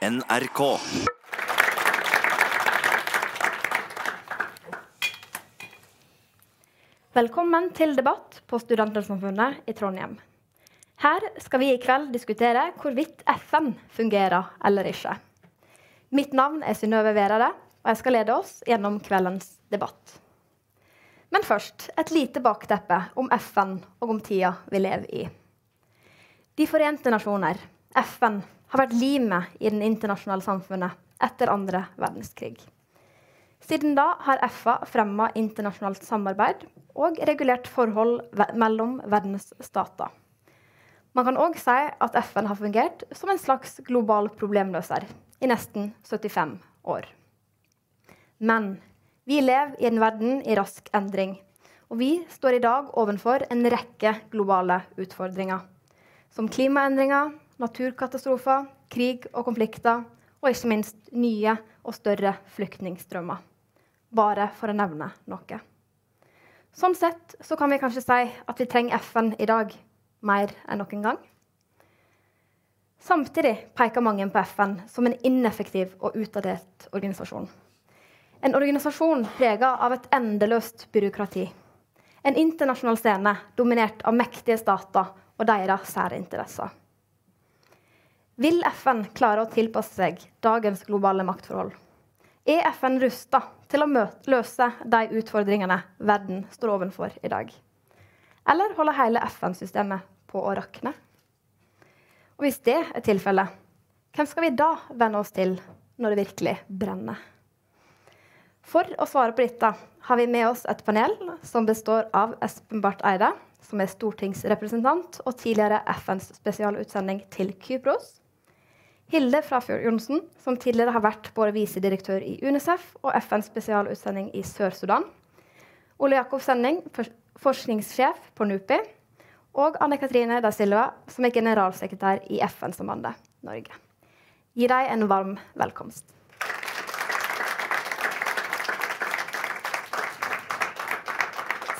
NRK. Velkommen til debatt på Studentersamfunnet i Trondheim. Her skal vi i kveld diskutere hvorvidt FN fungerer eller ikke. Mitt navn er Synnøve Verade, og jeg skal lede oss gjennom kveldens debatt. Men først et lite bakteppe om FN og om tida vi lever i. De forente nasjoner, FN, har vært limet i det internasjonale samfunnet etter andre verdenskrig. Siden da har FA fremma internasjonalt samarbeid og regulert forhold mellom verdens stater. Man kan òg si at FN har fungert som en slags global problemløser i nesten 75 år. Men vi lever i en verden i rask endring, og vi står i dag overfor en rekke globale utfordringer. Som klimaendringer, naturkatastrofer, krig og konflikter, og ikke minst nye og større flyktningstrømmer. Bare for å nevne noe. Sånn sett så kan vi kanskje si at vi trenger FN i dag mer enn noen gang. Samtidig peker mange på FN som en ineffektiv og utadelt organisasjon. En organisasjon prega av et endeløst byråkrati. En internasjonal scene dominert av mektige stater og deres særinteresser. Vil FN klare å tilpasse seg dagens globale maktforhold? Er FN rusta til å løse de utfordringene verden står overfor i dag? Eller holder hele FN-systemet på å rakne? Og hvis det er tilfellet, hvem skal vi da venne oss til når det virkelig brenner? For å svare på dette har vi med oss et panel som består av Espen Barth Eide, som er stortingsrepresentant og tidligere FNs spesialutsending til Kypros. Hilde Frafjord Johnsen, som tidligere har vært både visedirektør i UNICEF og FNs spesialutsending i Sør-Sudan. Ole Jakob Sending, forskningssjef på NUPI. Og Anne Katrine da Silva, som er generalsekretær i FN-sambandet Norge. Gi dem en varm velkomst.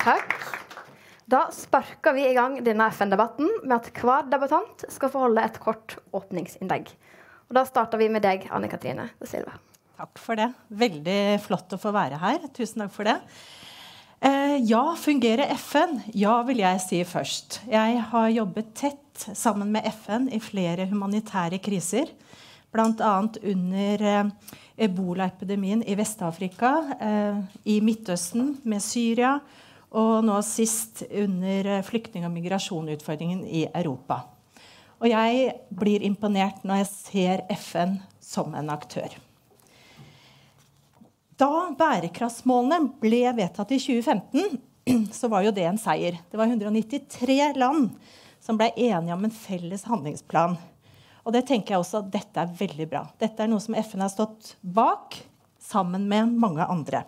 Takk. Da sparker vi i gang denne FN-debatten med at hver debattant skal få holde et kort åpningsinnlegg. Og Da starter vi med deg, Anne Katrine og Silva. Takk for det. Veldig flott å få være her. Tusen takk for det. Eh, ja, fungerer FN? Ja, vil jeg si først. Jeg har jobbet tett sammen med FN i flere humanitære kriser. Bl.a. under eh, ebolaepidemien i Vest-Afrika, eh, i Midtøsten med Syria, og nå sist under eh, flyktning- og migrasjonsutfordringen i Europa. Og jeg blir imponert når jeg ser FN som en aktør. Da bærekraftsmålene ble vedtatt i 2015, så var jo det en seier. Det var 193 land som ble enige om en felles handlingsplan. Og det tenker jeg også at dette er veldig bra. Dette er noe som FN har stått bak sammen med mange andre.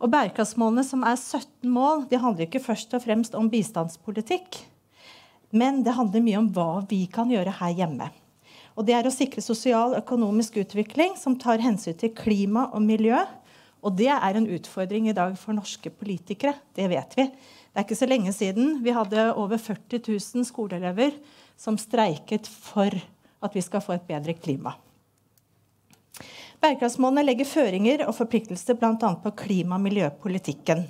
Og Bærekraftsmålene, som er 17 mål, de handler ikke først og fremst om bistandspolitikk. Men det handler mye om hva vi kan gjøre her hjemme. Og det er å sikre sosial og økonomisk utvikling som tar hensyn til klima og miljø. Og det er en utfordring i dag for norske politikere. Det vet vi. Det er ikke så lenge siden vi hadde over 40 000 skoleelever som streiket for at vi skal få et bedre klima. Bærekraftsmålene legger føringer og forpliktelser bl.a. på klima- og miljøpolitikken.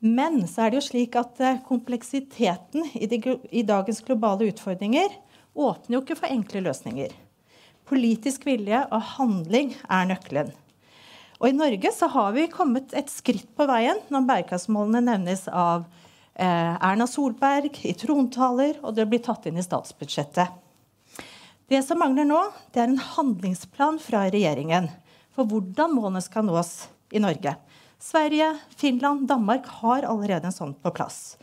Men så er det jo slik at eh, kompleksiteten i, de, i dagens globale utfordringer åpner jo ikke for enkle løsninger. Politisk vilje og handling er nøkkelen. Og I Norge så har vi kommet et skritt på veien når bærekraftsmålene nevnes av eh, Erna Solberg i trontaler, og det blir tatt inn i statsbudsjettet. Det som mangler nå, det er en handlingsplan fra regjeringen for hvordan målene skal nås i Norge. Sverige, Finland, Danmark har allerede en sånn på plass.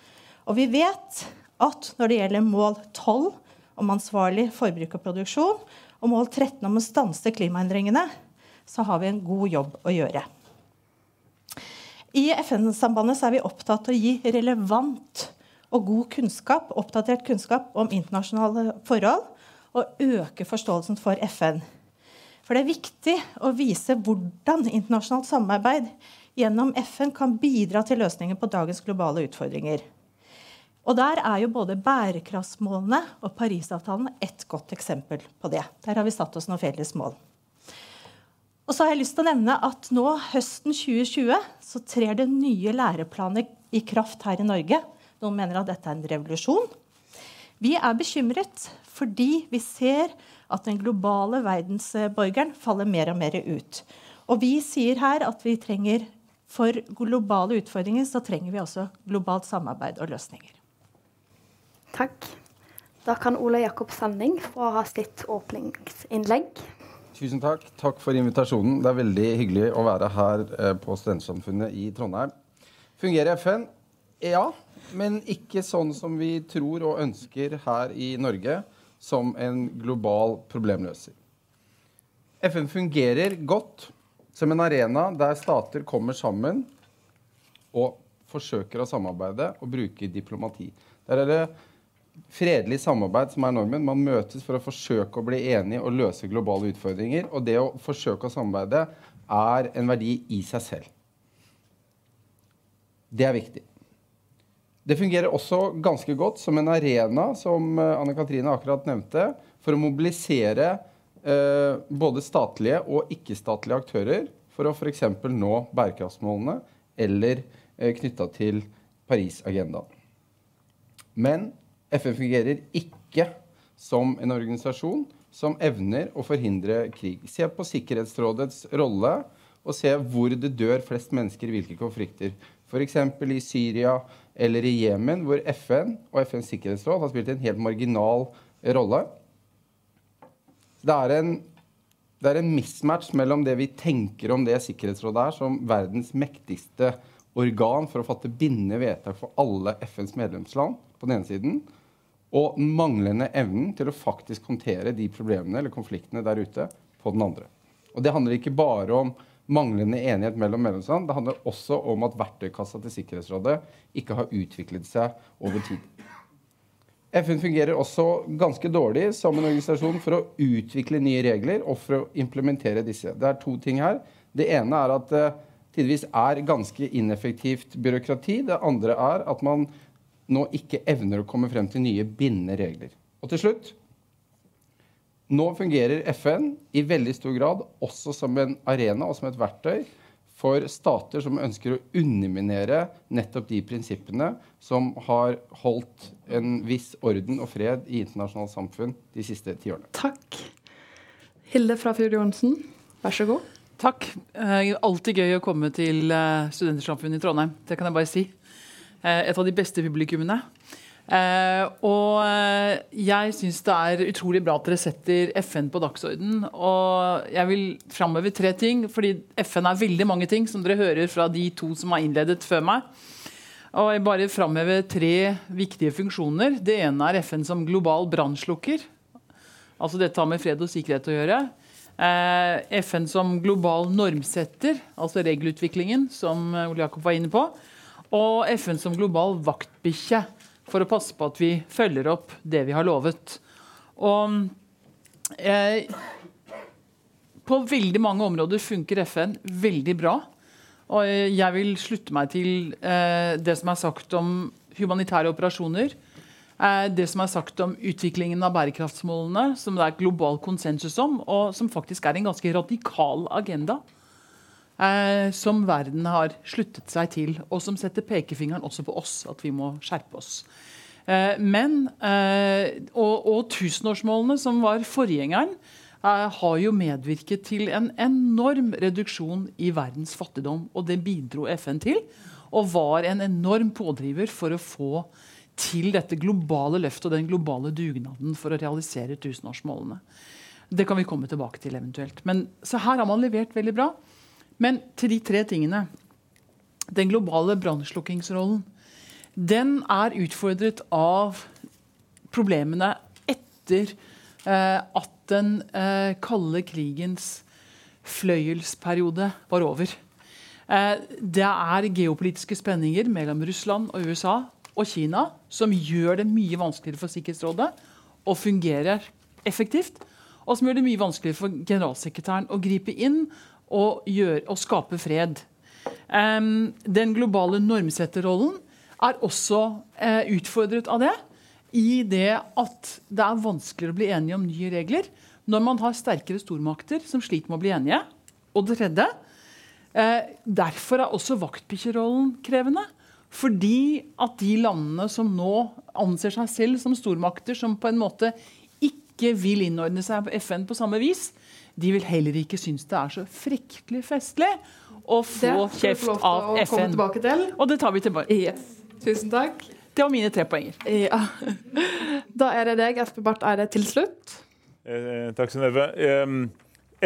Og vi vet at når det gjelder mål 12 om ansvarlig forbruk og produksjon, og mål 13 om å stanse klimaendringene, så har vi en god jobb å gjøre. I FN-sambandet er vi opptatt av å gi relevant og god kunnskap, oppdatert kunnskap om internasjonale forhold og øke forståelsen for FN. For det er viktig å vise hvordan internasjonalt samarbeid gjennom FN kan bidra til løsninger på dagens globale utfordringer. Og Der er jo både bærekraftsmålene og Parisavtalen et godt eksempel på det. Der har vi satt oss noen felles mål. Og så har jeg lyst til å nevne at nå høsten 2020 så trer det nye læreplaner i kraft her i Norge. Noen mener at dette er en revolusjon. Vi er bekymret fordi vi ser at den globale verdensborgeren faller mer og mer ut. Og vi sier her at vi trenger for globale utfordringer så trenger vi også globalt samarbeid og løsninger. Takk. Da kan Ole Jakob Sanding få ha sitt åpningsinnlegg. Tusen takk. Takk for invitasjonen. Det er veldig hyggelig å være her eh, på Studentsamfunnet i Trondheim. Fungerer FN? Ja, men ikke sånn som vi tror og ønsker her i Norge, som en global problemløser. FN fungerer godt som en arena der stater kommer sammen og forsøker å samarbeide og bruke diplomati. Der er det fredelig samarbeid som er normen. Man møtes for å forsøke å bli enige og løse globale utfordringer. Og det å forsøke å samarbeide er en verdi i seg selv. Det er viktig. Det fungerer også ganske godt som en arena, som eh, Anne Katrine akkurat nevnte, for å mobilisere eh, både statlige og ikke-statlige aktører for å f.eks. nå bærekraftsmålene eller eh, knytta til Paris-agendaen. Men FN fungerer ikke som en organisasjon som evner å forhindre krig. Se på Sikkerhetsrådets rolle, og se hvor det dør flest mennesker i hvilke konflikter. F.eks. i Syria eller i Jemen, hvor FN og FNs sikkerhetsråd har spilt en helt marginal rolle. Det er, en, det er en mismatch mellom det vi tenker om det Sikkerhetsrådet er, som verdens mektigste organ for å fatte bindende vedtak for alle FNs medlemsland, på den ene siden, og den manglende evnen til å faktisk håndtere de problemene eller konfliktene der ute på den andre. Og Det handler ikke bare om manglende enighet mellom medlemsland. Det handler også om at verktøykassa til Sikkerhetsrådet ikke har utviklet seg over tid. FN fungerer også ganske dårlig som en organisasjon for å utvikle nye regler og for å implementere disse. Det er to ting her. Det ene er at det tidvis er ganske ineffektivt byråkrati. Det andre er at man nå ikke evner å komme frem til nye bindende regler. Og til slutt Nå fungerer FN i veldig stor grad også som en arena og som et verktøy for stater som ønsker å underminere nettopp de prinsippene som har holdt en viss orden og fred i internasjonalt samfunn de siste tiårene. Takk. Hilde fra Frafjord Johnsen, vær så god. Takk. Eh, alltid gøy å komme til eh, Studentersamfunnet i Trondheim. Det kan jeg bare si. Eh, et av de beste publikummene. Uh, og uh, jeg syns det er utrolig bra at dere setter FN på dagsorden. Og jeg vil framheve tre ting, fordi FN er veldig mange ting, som dere hører fra de to som har innledet før meg. Og jeg bare framheve tre viktige funksjoner. Det ene er FN som global brannslukker. Altså dette har med fred og sikkerhet å gjøre. Uh, FN som global normsetter, altså regelutviklingen, som Ole Jakob var inne på og FN som global vaktbikkje for å passe på at vi følger opp det vi har lovet. Og eh, På veldig mange områder funker FN veldig bra. Og jeg vil slutte meg til eh, det som er sagt om humanitære operasjoner. Eh, det som er sagt om utviklingen av bærekraftsmålene, som det er global konsensus om, og som faktisk er en ganske radikal agenda eh, som verden har sluttet seg til, og som setter pekefingeren også på oss, at vi må skjerpe oss. Eh, men, eh, og, og, tusenårsmålene, som var forgjengeren, eh, har jo medvirket til en enorm reduksjon i verdens fattigdom. Og det bidro FN til, og var en enorm pådriver for å få til dette globale løftet og den globale dugnaden for å realisere tusenårsmålene. Det kan vi komme tilbake til eventuelt. Men, så her har man levert veldig bra. Men til de tre tingene. Den globale brannslukkingsrollen. Den er utfordret av problemene etter eh, at den eh, kalde krigens fløyelsperiode var over. Eh, det er geopolitiske spenninger mellom Russland og USA og Kina som gjør det mye vanskeligere for Sikkerhetsrådet å fungere effektivt. Og som gjør det mye vanskeligere for generalsekretæren å gripe inn og, gjør, og skape fred. Um, den globale normsetterrollen er også uh, utfordret av det. I det at det er vanskeligere å bli enige om nye regler når man har sterkere stormakter som sliter med å bli enige. Og det tredje uh, Derfor er også vaktbikkjerollen krevende. Fordi at de landene som nå anser seg selv som stormakter, som på en måte ikke vil innordne seg på FN på samme vis, de vil heller ikke synes det er så fryktelig festlig å få kjeft av FN. Og det tar vi tilbake. Yes. Tusen takk. Det var mine tre poenger. Ja. Da er det deg, Espen Barth Eide, til slutt. Eh, takk, Synnøve. Eh,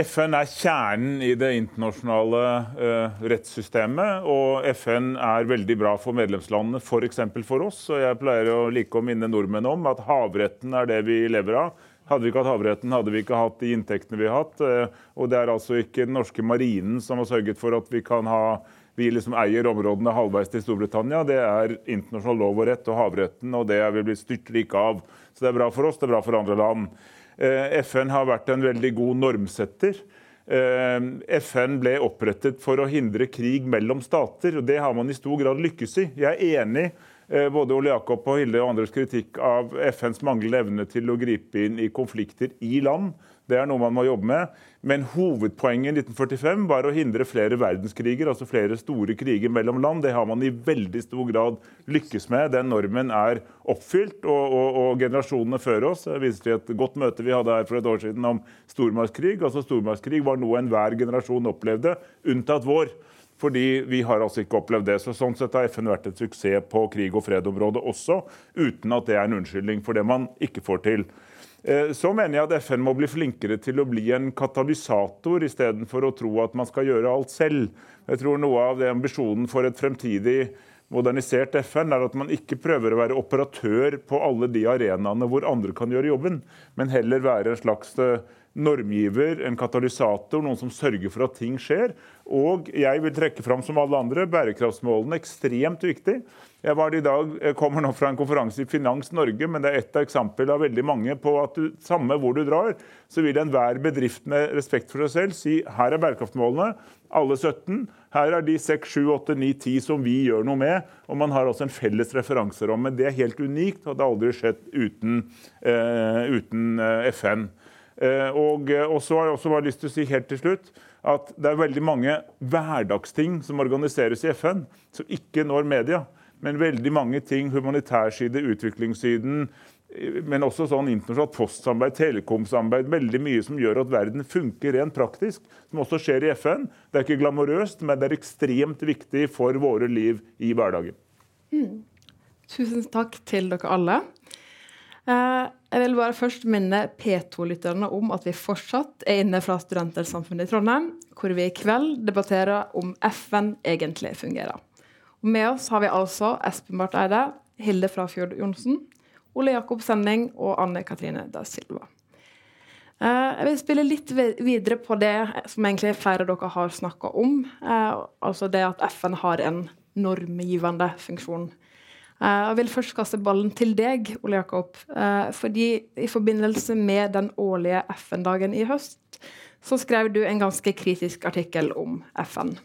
FN er kjernen i det internasjonale eh, rettssystemet. Og FN er veldig bra for medlemslandene, f.eks. For, for oss. Og jeg pleier å like å minne nordmenn om at havretten er det vi lever av. Hadde vi ikke hatt havretten, hadde vi ikke hatt de inntektene vi har hatt. Eh, og det er altså ikke den norske marinen som har sørget for at vi kan ha vi liksom eier områdene halvveis til Storbritannia. Det er internasjonal lov og rett og havretten, og det er vi blitt styrtrike av. Så det er bra for oss, det er bra for andre land. Eh, FN har vært en veldig god normsetter. Eh, FN ble opprettet for å hindre krig mellom stater, og det har man i stor grad lykkes i. Jeg er enig både Ole Jakob og Hilde og andres kritikk av FNs manglende evne til å gripe inn i konflikter i land. Det er noe man må jobbe med. Men hovedpoenget i 1945 var å hindre flere verdenskriger, altså flere store kriger mellom land. Det har man i veldig stor grad lykkes med. Den normen er oppfylt, og, og, og generasjonene før oss Jeg viser til et godt møte vi hadde her for et år siden om stormaktskrig. Altså Stormaktskrig var noe enhver generasjon opplevde, unntatt vår. Fordi vi har altså ikke opplevd det. Så sånn sett har FN vært et suksess på krig- og fredområdet også, uten at det er en unnskyldning for det man ikke får til. Eh, så mener jeg at FN må bli flinkere til å bli en katalysator, istedenfor å tro at man skal gjøre alt selv. Jeg tror noe av det ambisjonen for et fremtidig modernisert FN er at man ikke prøver å være operatør på alle de arenaene hvor andre kan gjøre jobben, men heller være en slags eh, normgiver, en katalysator, noen som sørger for at ting skjer. Og jeg vil trekke fram som alle andre bærekraftsmålene ekstremt viktig. Jeg var i dag, jeg kommer nå fra en konferanse i Finans Norge, men det er ett eksempel av veldig mange på at du, samme hvor du drar, så vil enhver bedrift med respekt for seg selv si her er bærekraftsmålene, alle 17. Her er de 6, 7, 8, 9, 10 som vi gjør noe med. Og man har også en felles referanseramme. Det er helt unikt, og det har aldri skjedd uten, uh, uten uh, FN. Uh, og, og, så har jeg også bare lyst til å si helt til slutt at det er veldig mange hverdagsting som organiseres i FN, som ikke når media. Men veldig mange ting, humanitærside, utviklingssiden, men også sånn internasjonalt postsamarbeid, telekomsamarbeid. Veldig mye som gjør at verden funker rent praktisk, som også skjer i FN. Det er ikke glamorøst, men det er ekstremt viktig for våre liv i hverdagen. Mm. Tusen takk til dere alle. Eh, jeg vil bare først minne P2-lytterne om at vi fortsatt er inne fra Studentersamfunnet i Trondheim, hvor vi i kveld debatterer om FN egentlig fungerer. Og med oss har vi altså Espen Barth Eide, Hilde Frafjord Johnsen, Ole Jakob Sending og Anne Katrine da Silva. Eh, jeg vil spille litt videre på det som egentlig flere av dere har snakka om. Eh, altså det at FN har en normgivende funksjon. Eh, jeg vil først kaste ballen til deg, Ole Jakob. Fordi i forbindelse med den årlige FN-dagen i høst, så skrev du en ganske kritisk artikkel om FN.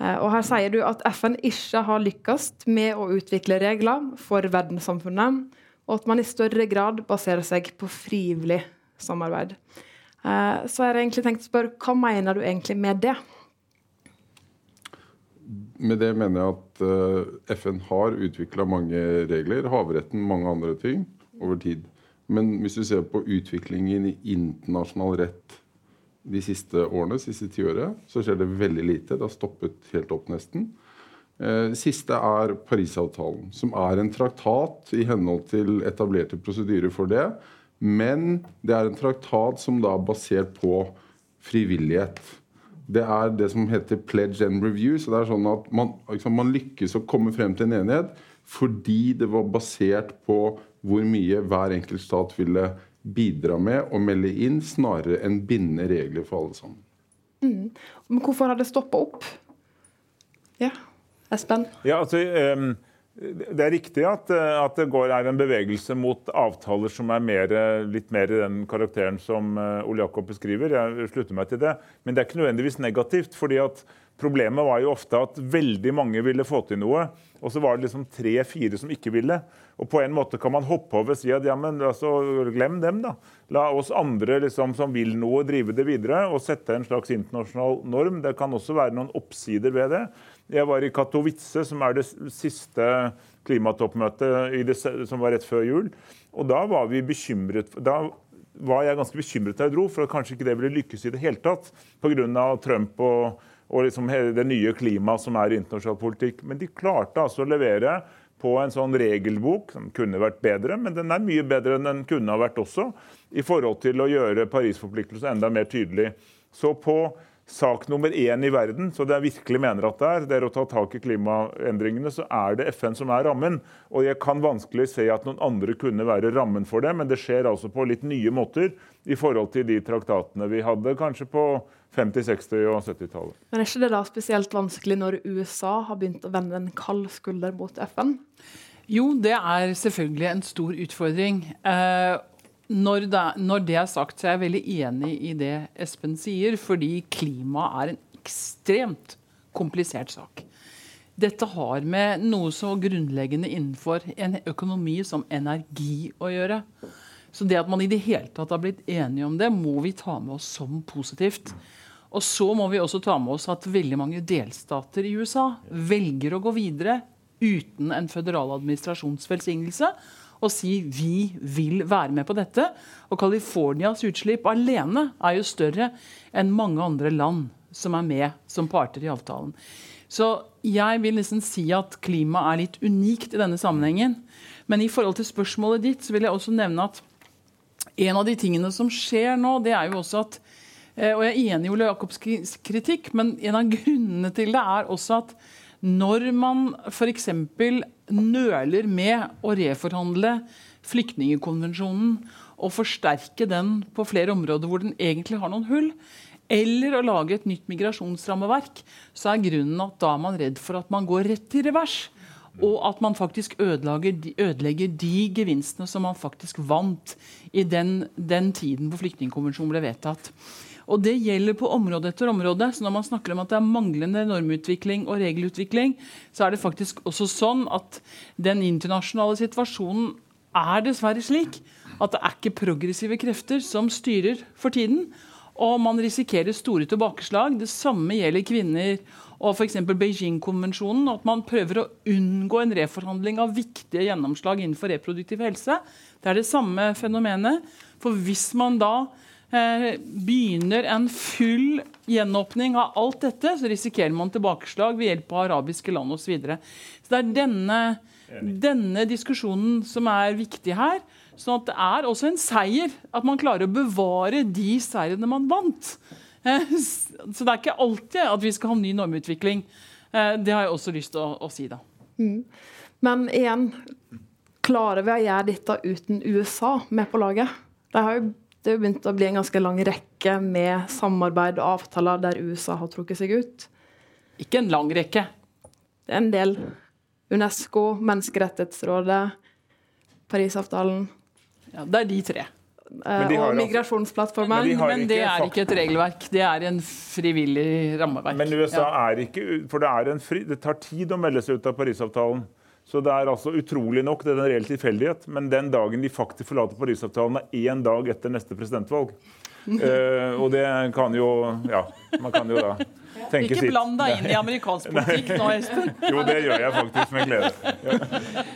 Og her sier du at FN ikke har lykkes med å utvikle regler for verdenssamfunnet og at man i større grad baserer seg på frivillig samarbeid. Eh, så jeg har egentlig tenkt å spørre, Hva mener du egentlig med det? Med det mener jeg at eh, FN har utvikla mange regler, havretten, mange andre ting, over tid. Men hvis du ser på utviklingen i internasjonal rett de siste årene, siste tiåret, så skjer det veldig lite. Det har stoppet helt opp, nesten. Det eh, siste er Parisavtalen, som er en traktat i henhold til etablerte prosedyrer for det. Men det er en traktat som da er basert på frivillighet. Det er det som heter pledge and review. så det er sånn at Man, liksom, man lykkes å komme frem til en enighet fordi det var basert på hvor mye hver enkelt stat ville bidra med og melde inn, snarere enn binde regler for alle sammen. Mm. Men hvorfor har det stoppa opp? Ja. Espen? Ja, altså, um, det er riktig at, at det går, er en bevegelse mot avtaler som er mer, litt mer i den karakteren som uh, Ole Jakob beskriver. Jeg slutter meg til det. Men det er ikke nødvendigvis negativt. fordi at Problemet var jo ofte at veldig mange ville få til noe, og så var det liksom tre-fire som ikke ville. Og på en måte kan man hoppe over og si at ja, men altså, glem dem, da. La oss andre liksom, som vil noe, drive det videre og sette en slags internasjonal norm. Det kan også være noen oppsider ved det. Jeg var i Katowice, som er det siste klimatoppmøtet som var rett før jul. Og da var vi bekymret. Da var jeg ganske bekymret da jeg dro, for at kanskje ikke det ville lykkes i det hele tatt pga. Trump og og liksom det nye klimaet som er i internasjonal politikk. Men de klarte altså å levere på en sånn regelbok som kunne vært bedre, men den er mye bedre enn den kunne ha vært også, i forhold til å gjøre Paris-forpliktelsen enda mer tydelig. Så på sak nummer én i verden, så det jeg virkelig mener at det er, det er å ta tak i klimaendringene, så er det FN som er rammen. Og jeg kan vanskelig se at noen andre kunne være rammen for det, men det skjer altså på litt nye måter i forhold til de traktatene vi hadde kanskje på 50-, 60- og 70-tallet. Men er ikke det da spesielt vanskelig når USA har begynt å vende en kald skulder mot FN? Jo, det er selvfølgelig en stor utfordring. Når det, når det, er sagt, så er jeg veldig enig i det Espen sier, fordi klima er en ekstremt komplisert sak. Dette har med noe så grunnleggende innenfor en økonomi som energi å gjøre. Så det at man i det hele tatt har blitt enige om det, må vi ta med oss som positivt. Og så må vi også ta med oss at veldig mange delstater i USA velger å gå videre uten en føderal administrasjons velsignelse og si vi vil være med på dette. Og Californias utslipp alene er jo større enn mange andre land som er med som parter i avtalen. Så jeg vil nesten si at klima er litt unikt i denne sammenhengen. Men i forhold til spørsmålet ditt så vil jeg også nevne at en av de tingene som skjer nå, det er jo også at eh, Og jeg er enig i Ole Jacobs kritikk, men en av grunnene til det er også at når man f.eks. nøler med å reforhandle flyktningkonvensjonen og forsterke den på flere områder hvor den egentlig har noen hull, eller å lage et nytt migrasjonsrammeverk, så er grunnen at da er man redd for at man går rett i revers. Og at man faktisk ødelegger, ødelegger de gevinstene som man faktisk vant i den, den tiden hvor flyktningkonvensjonen ble vedtatt. Og det gjelder på område etter område. Så når man snakker om at det er manglende normutvikling og regelutvikling, så er det faktisk også sånn at den internasjonale situasjonen er dessverre slik at det er ikke progressive krefter som styrer for tiden. Og man risikerer store tilbakeslag. Det samme gjelder kvinner og f.eks. Beijing-konvensjonen. At man prøver å unngå en reforhandling av viktige gjennomslag innenfor reproduktiv helse. Det er det samme fenomenet. For hvis man da begynner en full gjenåpning av alt dette, så risikerer man tilbakeslag ved hjelp av arabiske land osv. Så, videre. så det er denne, denne diskusjonen som er viktig her. sånn at det er også en seier at man klarer å bevare de seirene man vant. Eh, så det er ikke alltid at vi skal ha ny normutvikling. Eh, det har jeg også lyst til å, å si, da. Mm. Men igjen, klarer vi å gjøre dette uten USA med på laget? De har jo det er begynt å bli en ganske lang rekke med samarbeid og avtaler der USA har trukket seg ut. Ikke en lang rekke. Det er en del. Unesco, Menneskerettighetsrådet, Parisavtalen. Ja, det er de tre. Eh, og migrasjonsplattformen. Men, men, det er ikke et regelverk, det er en frivillig rammeverk. Men USA ja. er ikke For det, er fri, det tar tid å melde seg ut av Parisavtalen. Så det er altså utrolig nok det er en reell tilfeldighet. Men den dagen de faktisk forlater Parisavtalen, er én dag etter neste presidentvalg. uh, og det kan jo Ja, man kan jo da tenke sitt. Ikke bland deg inn i amerikansk politikk nå, Espen. jo, det gjør jeg faktisk med glede. Ja.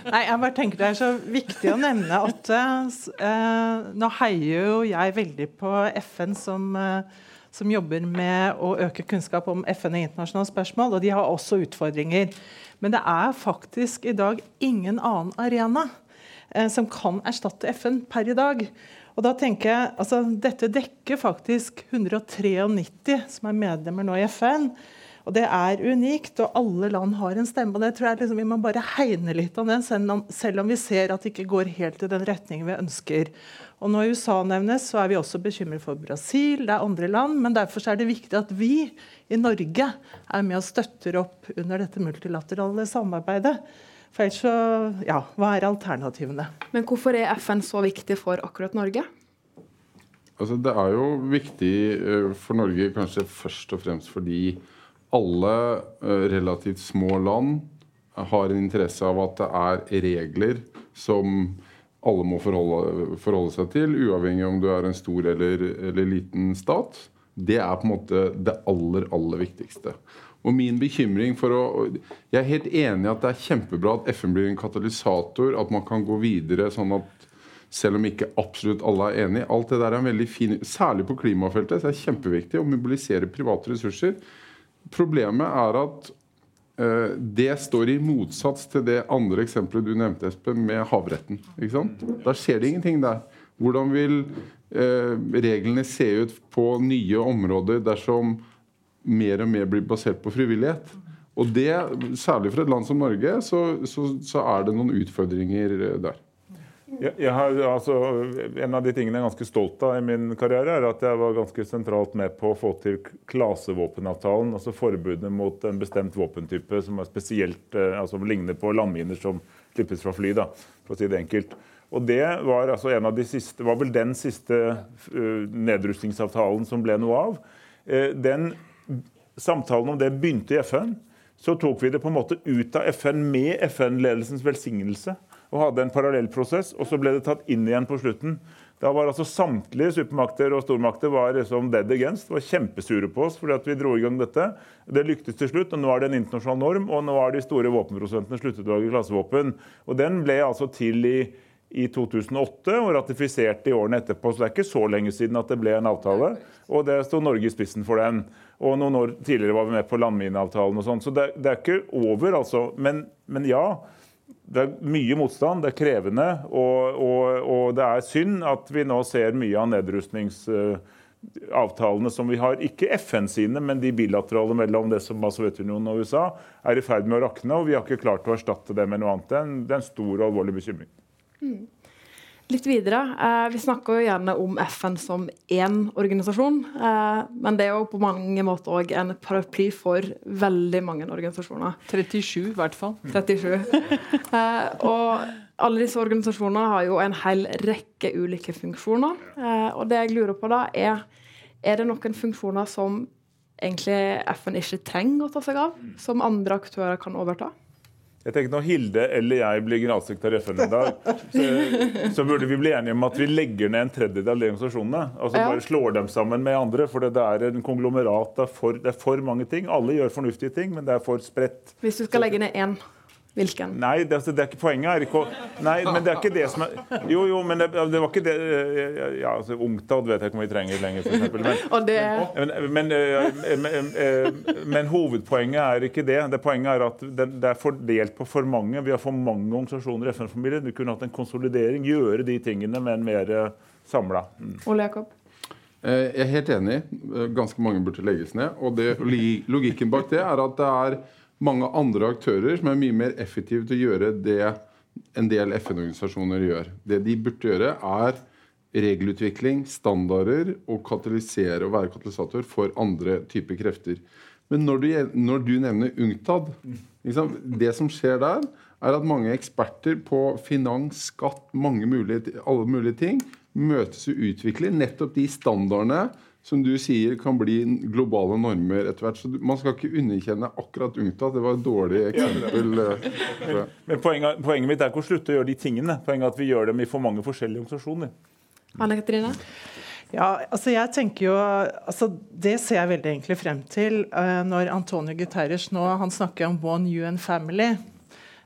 Nei, jeg bare tenker Det er så viktig å nevne at uh, nå heier jo jeg veldig på FN som uh, som jobber med å øke kunnskap om FN og internasjonale spørsmål. Og de har også utfordringer. Men det er faktisk i dag ingen annen arena eh, som kan erstatte FN per i dag. Og da tenker jeg, altså, Dette dekker faktisk 193 som er medlemmer nå i FN. Og Det er unikt, og alle land har en stemme. og det tror jeg liksom, Vi må bare hegne litt om den, selv om, vi ser at det ikke går helt i den retningen vi ønsker. Og Når USA nevnes, så er vi også bekymret for Brasil, det er andre land. Men derfor er det viktig at vi i Norge er med og støtter opp under dette multilaterale samarbeidet. For ellers så, ja, Hva er alternativene? Men hvorfor er FN så viktig for akkurat Norge? Altså, det er jo viktig eh, for Norge kanskje først og fremst fordi alle eh, relativt små land har en interesse av at det er regler som alle må forholde, forholde seg til, uavhengig om du er en stor eller, eller liten stat. Det er på en måte det aller, aller viktigste. Og min bekymring for å Jeg er helt enig i at det er kjempebra at FN blir en katalysator, at man kan gå videre sånn at selv om ikke absolutt alle er enig. Alt det der er en veldig fin, Særlig på klimafeltet så er det kjempeviktig å mobilisere private ressurser. Problemet er at det står i motsats til det andre eksempelet du nevnte, Espen, med havretten. Da skjer det ingenting der. Hvordan vil uh, reglene se ut på nye områder dersom mer og mer blir basert på frivillighet? Og det, særlig for et land som Norge, så, så, så er det noen utfordringer der. Jeg, har, altså, en av de tingene jeg er ganske stolt av i min karriere, er at jeg var ganske sentralt med på å få til klasevåpenavtalen. Altså forbudet mot en bestemt våpentype som er spesielt, eh, altså ligner på landminer som slippes fra fly. Da, for å si det enkelt. Og Det var altså de siste, var vel den siste uh, nedrustningsavtalen som ble noe av. Uh, den Samtalen om det begynte i FN. Så tok vi det på en måte ut av FN med FN-ledelsens velsignelse og hadde en parallellprosess, og så ble det tatt inn igjen på slutten. Da var altså Samtlige supermakter og stormakter var liksom dead against, var kjempesure på oss fordi at vi dro i gang dette. Det lyktes til slutt, og nå er det en internasjonal norm, og nå har de store våpenprosentene sluttet å lage klassevåpen. Og Den ble altså til i, i 2008 og ratifisert i årene etterpå, så det er ikke så lenge siden at det ble en avtale. Og det sto Norge i spissen for den. Og noen år tidligere var vi med på landmineavtalen og sånn. Så det, det, er ikke over, altså. Men, men ja det er mye motstand, det er krevende. Og, og, og, det er synd at vi nå ser mye av nedrustningsavtalene som vi har, ikke FN sine, men de bilaterale mellom det som var Sovjetunionen og USA, er i ferd med å rakne. Og vi har ikke klart å erstatte det med noe annet. Det er en, det er en stor og alvorlig bekymring. Mm. Litt videre. Eh, vi snakker jo gjerne om FN som én organisasjon. Eh, men det er jo på mange måter òg en paraply for veldig mange organisasjoner. 37 i hvert fall. 37. eh, og alle disse organisasjonene har jo en hel rekke ulike funksjoner. Eh, og det jeg lurer på da, er er det noen funksjoner som egentlig FN ikke trenger å ta seg av, som andre aktører kan overta? Jeg tenker Når Hilde eller jeg blir generalsekretær i FN i dag, så, så, burde vi bli enige om at vi legger ned en tredjedel av de organisasjonene. Altså ja. Bare slår dem sammen med andre. For det er en konglomerat. Det er, for, det er for mange ting. Alle gjør fornuftige ting, men det er for spredt. Hvis du skal legge ned én? Hvilken? Nei, det, altså, det, er ikke poenget er ikke Nei, men det er ikke det som er Jo, jo, men det, det var ikke det Ja, altså, Ungtad vet jeg ikke om vi trenger lenger, f.eks. Men, men, men, men, eh, men, hovedpoenget er ikke det. det Poenget er at det, er fordelt på for mange. Vi har for mange organisasjoner i FN-familien. Vi kunne hatt en konsolidering, gjøre de tingene, men mer eh, samla. Mm. Ole Jakob? Eh, jeg er helt enig. Ganske mange burde legges ned. Og det, logikken bak det er at det er mange andre aktører som er mye mer effektive til å gjøre det en del FN-organisasjoner gjør. Det de burde gjøre, er regelutvikling, standarder og katalysere og være katalysator for andre typer krefter. Men når du, når du nevner UNCTAD liksom, Det som skjer der, er at mange eksperter på finans, skatt, mulige, alle mulige ting møtes og utvikler nettopp de standardene som du sier kan bli globale normer etter hvert. Så man skal ikke underkjenne akkurat UNCTAD. Det var et dårlig eksempel. men, men poenget, poenget, mitt er ikke å slutte å gjøre de tingene. Poenget er at vi gjør dem i for mange forskjellige organisasjoner. Anne Katrine? Ja, altså jeg tenker jo, altså Det ser jeg veldig egentlig frem til uh, når Antonio Guterres nå han snakker om One UN Family.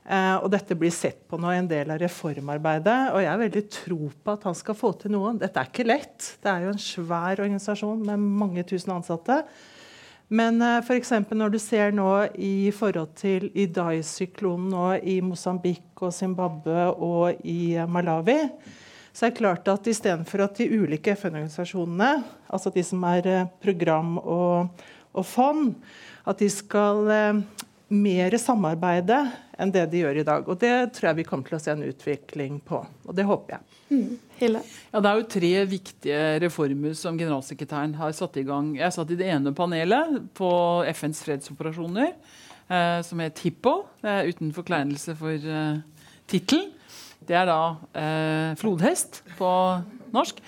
Uh, og dette blir sett på nå i en del av reformarbeidet. Og jeg har veldig tro på at han skal få til noe. Dette er ikke lett. Det er jo en svær organisasjon med mange tusen ansatte. Men uh, eh, f.eks. når du ser nå i forhold til Idai-syklonen nå i Mosambik og Zimbabwe og i uh, Malawi, så er det klart at istedenfor at de ulike FN-organisasjonene, altså de som er uh, program og, og, fond, at de skal mer samarbeide enn det de gjør i dag. Og Det tror jeg vi kommer til å se en utvikling på. Og det håper jeg. Mm. Ja, Det er jo tre viktige reformer som generalsekretæren har satt i gang. Jeg satt i det ene panelet på FNs fredsoperasjoner, eh, som het HIPPO. Det er uten forkleinelse for eh, tittelen. Det er da eh, flodhest på norsk.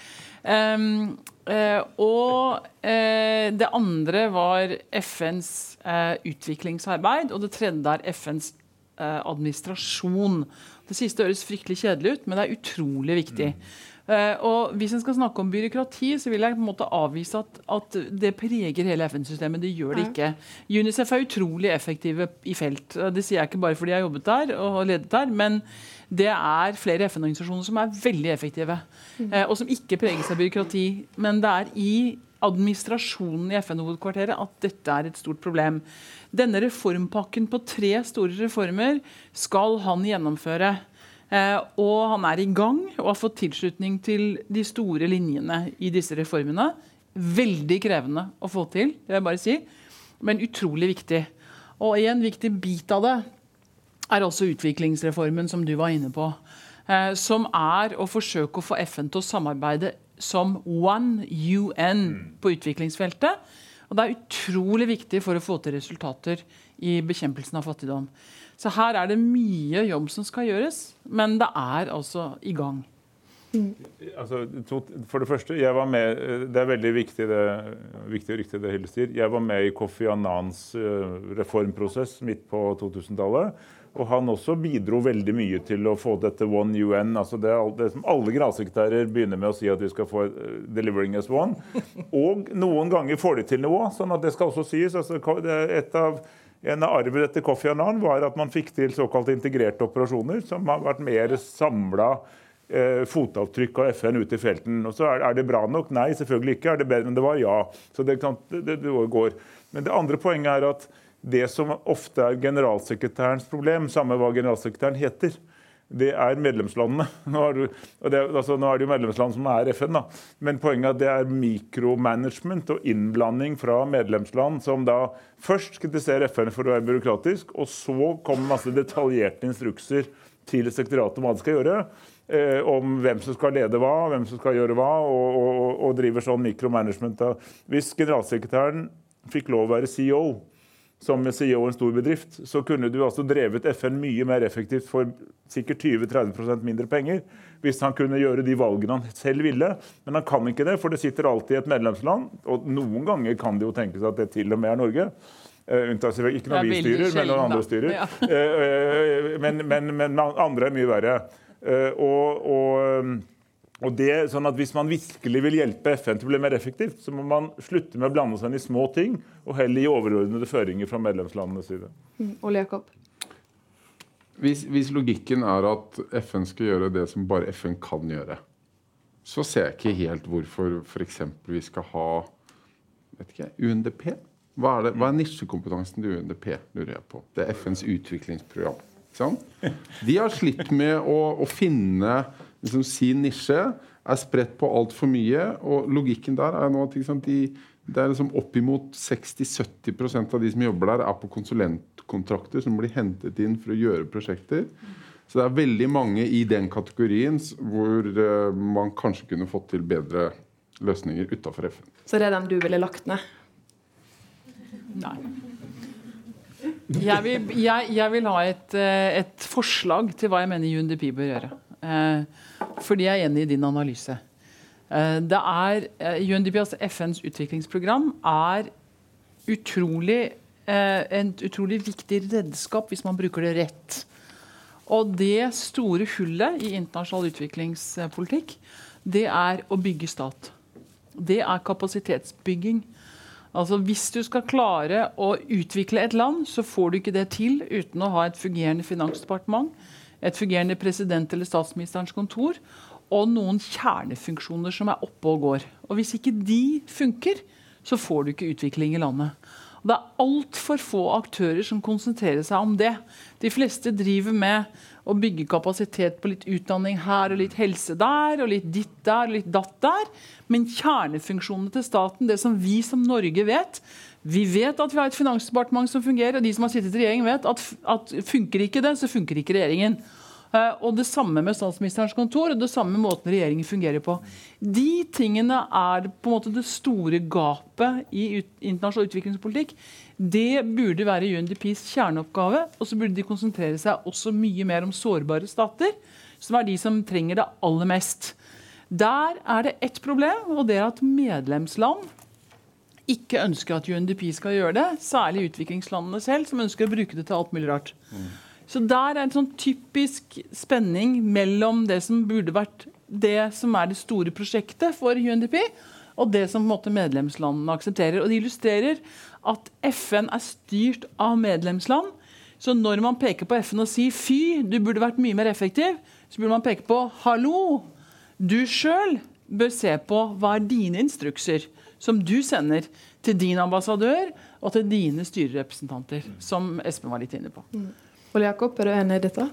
Um, uh, og uh, det andre var FNs uh, utviklingsarbeid, og det tredje er FNs administrasjon. Det siste høres fryktelig kjedelig ut, men det er utrolig viktig. Mm. Uh, og Hvis en skal snakke om byråkrati, så vil jeg på en måte avvise at, at det preger hele FN-systemet. Det gjør det ikke. UNICEF er utrolig effektive i felt. Det sier jeg ikke bare fordi jeg har jobbet der og ledet der, men det er flere FN-organisasjoner som er veldig effektive. Uh, og som ikke preges av byråkrati. Men det er i administrasjonen i FN-hovedkvarteret at dette er et stort problem. Denne reformpakken på tre store reformer skal han gjennomføre. Eh, og han er i gang og har fått tilslutning til de store linjene i disse reformene. Veldig krevende å få til, det vil jeg bare si, men utrolig viktig. Og en viktig bit av det er også utviklingsreformen, som du var inne på. Eh, som er å forsøke å få FN til å samarbeide som One UN på utviklingsfeltet. Og det er utrolig viktig for å få til resultater i bekjempelsen av fattigdom. Så her er det mye jobb som skal gjøres, men det er altså i gang. Mm. Altså, for det første, jeg var med, Det er veldig viktig, det, viktig og riktig det Hilde sier. Jeg var med i Kofi Annans uh, reformprosess midt på 2000-tallet. Og han også bidro veldig mye til å få dette One UN. altså Det, det som alle generalsekretærer begynner med å si at vi skal få uh, 'delivering as one'. Og noen ganger får de til noe, sånn at det skal også sies. altså et av en av arven etter Kofi Annan var at man fikk til såkalt integrerte operasjoner, som har vært mer samla eh, fotavtrykk av FN ute i felten. Og så er, det bra nok? Nei, selvfølgelig ikke. Er det bedre enn det var? Ja. Så det, det, det går. Men det andre poenget er at det som ofte er generalsekretærens problem, samme hva generalsekretæren heter, det er medlemslandene. Nå er, det, altså, nå er det jo medlemsland som er FN, da. men poenget er at det er mikromanagement og innblanding fra medlemsland som da først kritiserer FN for å være byråkratisk, og så kommer masse detaljerte instrukser til sekretariatet om hva de skal gjøre. Eh, om hvem som skal lede hva, hvem som skal gjøre hva, og, og, og driver sånn mikromanagement. Hvis generalsekretæren fikk lov å være CEO, som CEO i en stor bedrift, så kunne du altså drevet FN mye mer effektivt for sikkert 20-30% mindre penger hvis han kunne gjøre de valgene han selv ville. Men han kan ikke det, for det sitter alltid et medlemsland. Og noen ganger kan det jo tenkes at det til og med er Norge. Uh, ikke når vi styrer, men når andre styrer. Ja. uh, uh, men, men, men, andre er mye verre. og, og og det, sånn at Hvis man virkelig vil hjelpe FN til å bli mer effektivt, så må man slutte med å blande seg inn i små ting, og heller gi overordnede føringer fra medlemslandenes side. Mm, Ole Jakob? Hvis, hvis, logikken er at FN skal gjøre det som bare FN kan gjøre, så ser jeg ikke helt hvorfor f.eks. vi skal ha vet ikke, UNDP. Hva er, det, hva er nisjekompetansen til UNDP, lurer jeg på. Det er FNs utviklingsprogram. De har slitt med å, å finne liksom, sin nisje er spredt på altfor mye. Og logikken der er nå at sant, de, det er liksom oppimot 60-70% av de som jobber der, er på konsulentkontrakter som blir hentet inn for å gjøre prosjekter. Så det er veldig mange i den kategorien hvor uh, man kanskje kunne fått til bedre løsninger utafor FN. Så det er den du ville lagt ned? Nei. Jeg vil, jeg, jeg vil ha et, eh, et, forslag til hva jeg mener UNDP bør gjøre. Eh, fordi jeg er enig i din analyse. Eh, det er, UNDPs, altså FNs utviklingsprogram, er utrolig, et utrolig viktig redskap hvis man bruker det rett. Og det store hullet i internasjonal utviklingspolitikk, det er å bygge stat. Det er kapasitetsbygging. Altså Hvis du skal klare å utvikle et land, så får du ikke det til uten å ha et fungerende finansdepartement, et fungerende president- eller statsministerens kontor og noen kjernefunksjoner som er oppe og går. Og Hvis ikke de funker, så får du ikke utvikling i landet. Og det er altfor få aktører som konsentrerer seg om det. De fleste driver med å bygge kapasitet på litt utdanning her og litt helse der, og litt ditt der og litt datt der. Men kjernefunksjonene til staten, det som vi som Norge vet, vi vet at vi har et finansdepartement som fungerer, og de som har sittet i regjering vet at, at funker ikke det, så funker ikke regjeringen. Uh, og Det samme med statsministerens kontor og det samme med måten regjeringen fungerer på. De tingene er på en måte det store gapet i internasjonal utviklingspolitikk. Det burde være UNDPs kjerneoppgave. Og så burde de konsentrere seg også mye mer om sårbare stater, som er de som trenger det aller mest. Der er det ett problem, og det er at medlemsland ikke ønsker at UNDP skal gjøre det. Særlig utviklingslandene selv, som ønsker å bruke det til alt mulig rart. Så der er en sånn typisk spenning mellom det som burde vært det som er det store prosjektet for UNDP, og det som på en måte medlemslandene aksepterer. Og Det illustrerer at FN er styrt av medlemsland. Så når man peker på FN og sier 'fy, du burde vært mye mer effektiv', så burde man peke på 'hallo, du sjøl bør se på hva er dine instrukser' som du sender til din ambassadør og til dine styrerepresentanter, som Espen var litt inne på. Ole Jakob, er du enig i dette?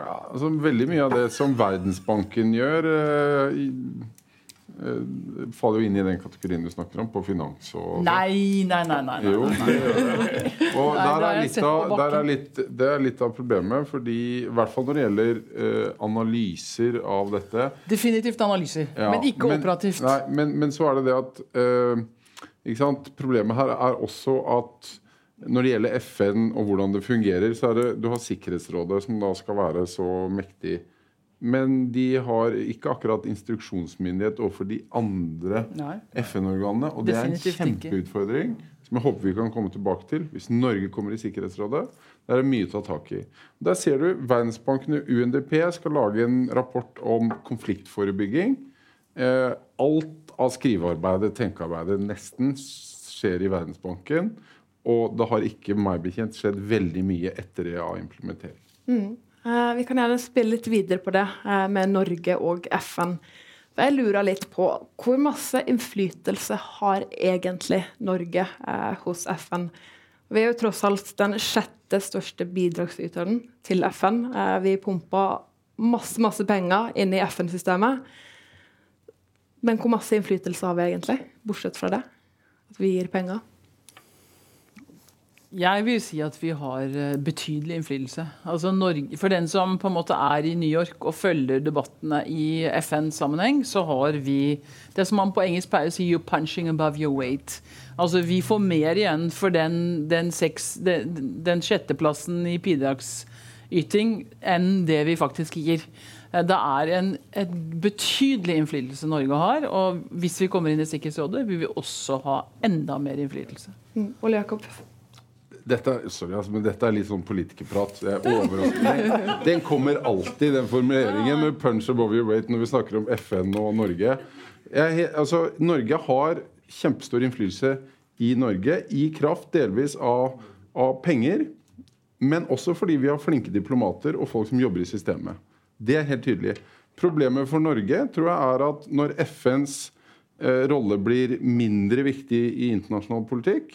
Ja, altså Veldig mye av det som Verdensbanken gjør, eh, faller jo inn i den kategorien du snakker om, på finans og Nei, nei, nei. nei, nei. Jo, det. Og der er litt av, der er litt, det er litt av problemet, fordi i hvert fall når det gjelder eh, analyser av dette Definitivt analyser, ja, men ikke operativt. Nei, men, men så er det det at eh, sant? Problemet her er også at når det gjelder FN og hvordan det fungerer, så er det du har Sikkerhetsrådet, som da skal være så mektig. Men de har ikke akkurat instruksjonsmyndighet overfor de andre FN-organene. Og det er en Definitivt kjempeutfordring som jeg håper vi kan komme tilbake til hvis Norge kommer i Sikkerhetsrådet. Der er det mye å ta tak i. Der ser du Verdensbanken og UNDP skal lage en rapport om konfliktforebygging. Eh, alt av skrivearbeidet, tenkearbeidet, nesten skjer i Verdensbanken. Og det har ikke, meg bekjent, skjedd veldig mye etter det av implementering. Eh, vi kan gjerne spille litt videre på det eh, med Norge og FN. For Jeg lurer litt på hvor masse innflytelse har egentlig Norge eh, hos FN? Vi er jo tross alt den sjette største bidragsyteren til FN. Eh, vi pumper masse, masse penger inn i FN-systemet. Men hvor masse innflytelse har vi egentlig, bortsett fra det? At vi gir penger? Jeg vil si at vi har eh, betydelig innflytelse. Altså Norge, for den som på en måte er i New York og følger debattene i FN-sammenheng, så har vi det som man på engelsk pleier å si 'you're punching above your weight'. Altså Vi får mer igjen for den, den, seks, den, den sjetteplassen i bidragsyting enn det vi faktisk gir. Eh, Det er en, et betydelig innflytelse Norge har. Og hvis vi kommer inn i Sikkerhetsrådet, vil vi også ha enda mer innflytelse. Mm. Ole Jakob? Dette, sorry, altså, men dette er litt sånn politikerprat. Jeg er overraskende. Den kommer alltid, den formuleringen med 'punch above your weight' når vi snakker om FN og Norge. Jeg, altså, Norge har kjempestor innflytelse i Norge, i kraft delvis av, av penger, men også fordi vi har flinke diplomater og folk som jobber i systemet. Det er helt tydelig. Problemet for Norge tror jeg er at når FNs eh, rolle blir mindre viktig i internasjonal politikk,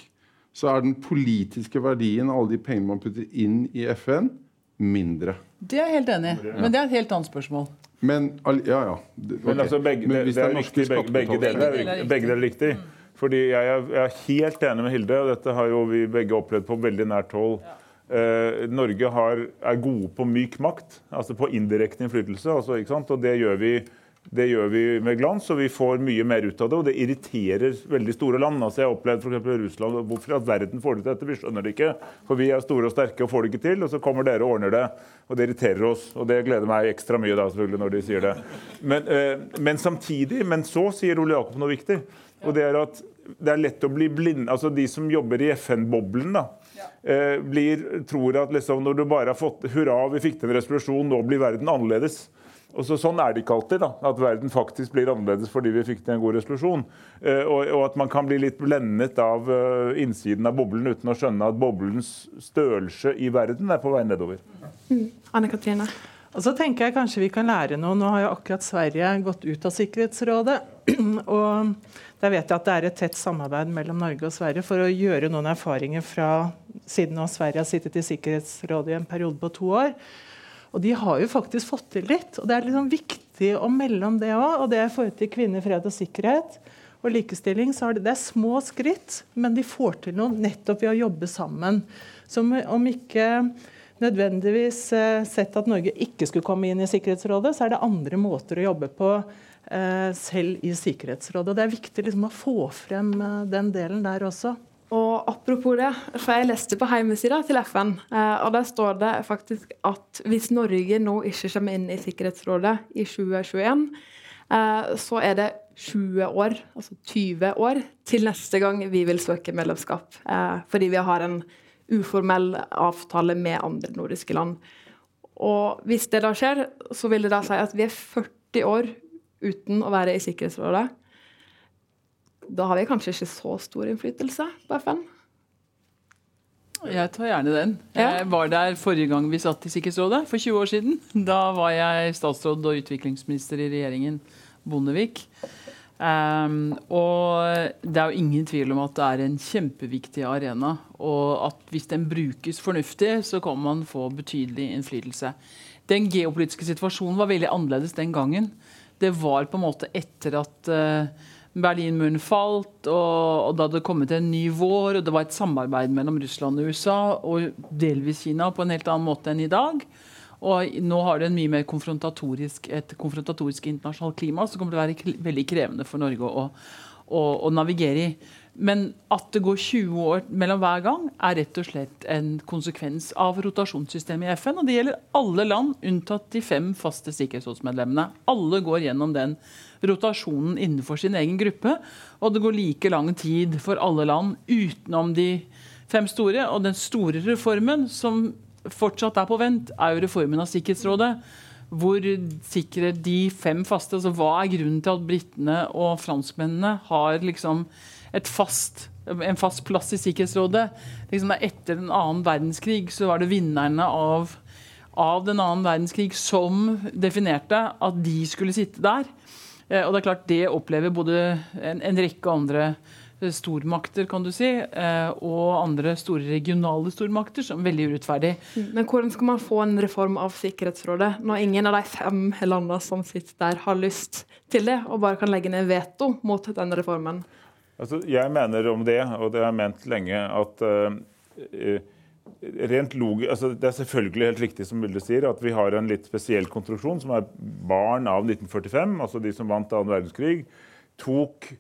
så er den politiske verdien av alle de pengene man putter inn i FN, mindre. Det er jeg helt enig i, men det er et helt annet spørsmål. Men Ja, ja. Okay. Men altså begge, Men det, hvis det er riktig, begge, begge deler er begge deler er riktig. Fordi jeg er, jeg er helt enig med Hilde, og dette har jo vi begge opplevd på veldig nært hold. Eh, Norge har, er gode på myk makt, altså på indirekte innflytelse. Altså, ikke sant? Og det gjør, vi, det gjør vi med glans, og vi får mye mer ut av det. Og det irriterer veldig store land. Altså, jeg har opplevd i Russland og Hvorfor all verden får de til dette? Vi skjønner det ikke. For vi er store og sterke og får det ikke til. Og så kommer dere og ordner det. Og det irriterer oss. Og det gleder meg ekstra mye da, selvfølgelig, når de sier det. Men, eh, men samtidig, men så sier Ole Jakob noe viktig. Og det er at det er lett å bli blind. Altså de som jobber i FN-boblen, da. Eh, blir, tror at liksom, når du bare har fått Hurra, vi fikk til en resolusjon, nå blir verden annerledes. Og så, sånn er det ikke alltid. da, At verden faktisk blir annerledes fordi vi fikk til en god resolusjon. Eh, og, og at man kan bli litt blendet av eh, innsiden av boblen uten å skjønne at boblens størrelse i verden er på vei nedover. Anne Katrine? Og så tenker jeg kanskje vi kan lære noe. Nå har jo akkurat Sverige gått ut av Sikkerhetsrådet. og der vet jeg at det er et tett samarbeid mellom Norge og Sverige for å gjøre noen erfaringer fra siden nå Sverige har sittet i Sikkerhetsrådet i en periode på to år. Og de har jo faktisk fått til litt. Og det er liksom viktig å melde om det òg. Og det i forhold til kvinner, fred og sikkerhet og likestilling. så er det, det er små skritt, men de får til noe nettopp ved å jobbe sammen. Som om ikke nødvendigvis eh, sett at Norge ikke skulle komme inn i Sikkerhetsrådet, så er det andre måter å jobbe på eh, selv i Sikkerhetsrådet. Og Det er viktig liksom, å få frem eh, den delen der også. Og apropos det, for jeg leste på hjemmesida til FN, eh, og der står det faktisk at hvis Norge nå ikke kommer inn i Sikkerhetsrådet i 2021, eh, så er det 20 år, altså 20 år, til neste gang vi vil søke medlemskap. Eh, fordi vi har en uformell avtale med andre nordiske land. Og hvis det da skjer, så vil det da si at vi er 40 år uten å være i Sikkerhetsrådet. Da har vi kanskje ikke så stor innflytelse på FN. Jeg tar gjerne den. Jeg var der forrige gang vi satt i Sikkerhetsrådet, for 20 år siden. Da var jeg statsråd og utviklingsminister i regjeringen Bondevik. Um, og det er jo ingen tvil om at det er en kjempeviktig arena. Og at hvis den brukes fornuftig, så kan man få betydelig innflytelse. Den geopolitiske situasjonen var veldig annerledes den gangen. Det var på en måte etter at uh, Berlinmuren falt, og, og da det kommet en ny vår, og det var et samarbeid mellom Russland og USA, og delvis Kina, på en helt annen måte enn i dag. Og nå har det en mye mer konfrontatorisk, et konfrontatorisk internasjonalt klima som kommer til å være veldig krevende for Norge å, å, å navigere i. Men at det går 20 år mellom hver gang, er rett og slett en konsekvens av rotasjonssystemet i FN. Og det gjelder alle land, unntatt de fem faste sikkerhetsrådsmedlemmene. Alle går gjennom den rotasjonen innenfor sin egen gruppe. Og det går like lang tid for alle land utenom de fem store. Og den store reformen som fortsatt er på vent, er jo reformen av Sikkerhetsrådet. Hvor sikrer de fem faste altså Hva er grunnen til at britene og franskmennene har liksom et fast, en fast plass i Sikkerhetsrådet? Liksom etter den annen verdenskrig så var det vinnerne av, av den annen verdenskrig som definerte at de skulle sitte der. Eh, Og det er klart det opplever både en, en rekke andre eh, stormakter kan du si, eh, og andre store regionale stormakter som er veldig urettferdig. Men hvordan skal man få en reform av Sikkerhetsrådet når ingen av de fem landene som sitter der, har lyst til det, og bare kan legge ned veto mot den reformen? Altså, jeg mener om det, og det har jeg ment lenge, at eh, logi altså, Det er selvfølgelig helt riktig som Vilde sier, at vi har en litt spesiell konstruksjon, som er barn av 1945, altså de som vant annen verdenskrig, tok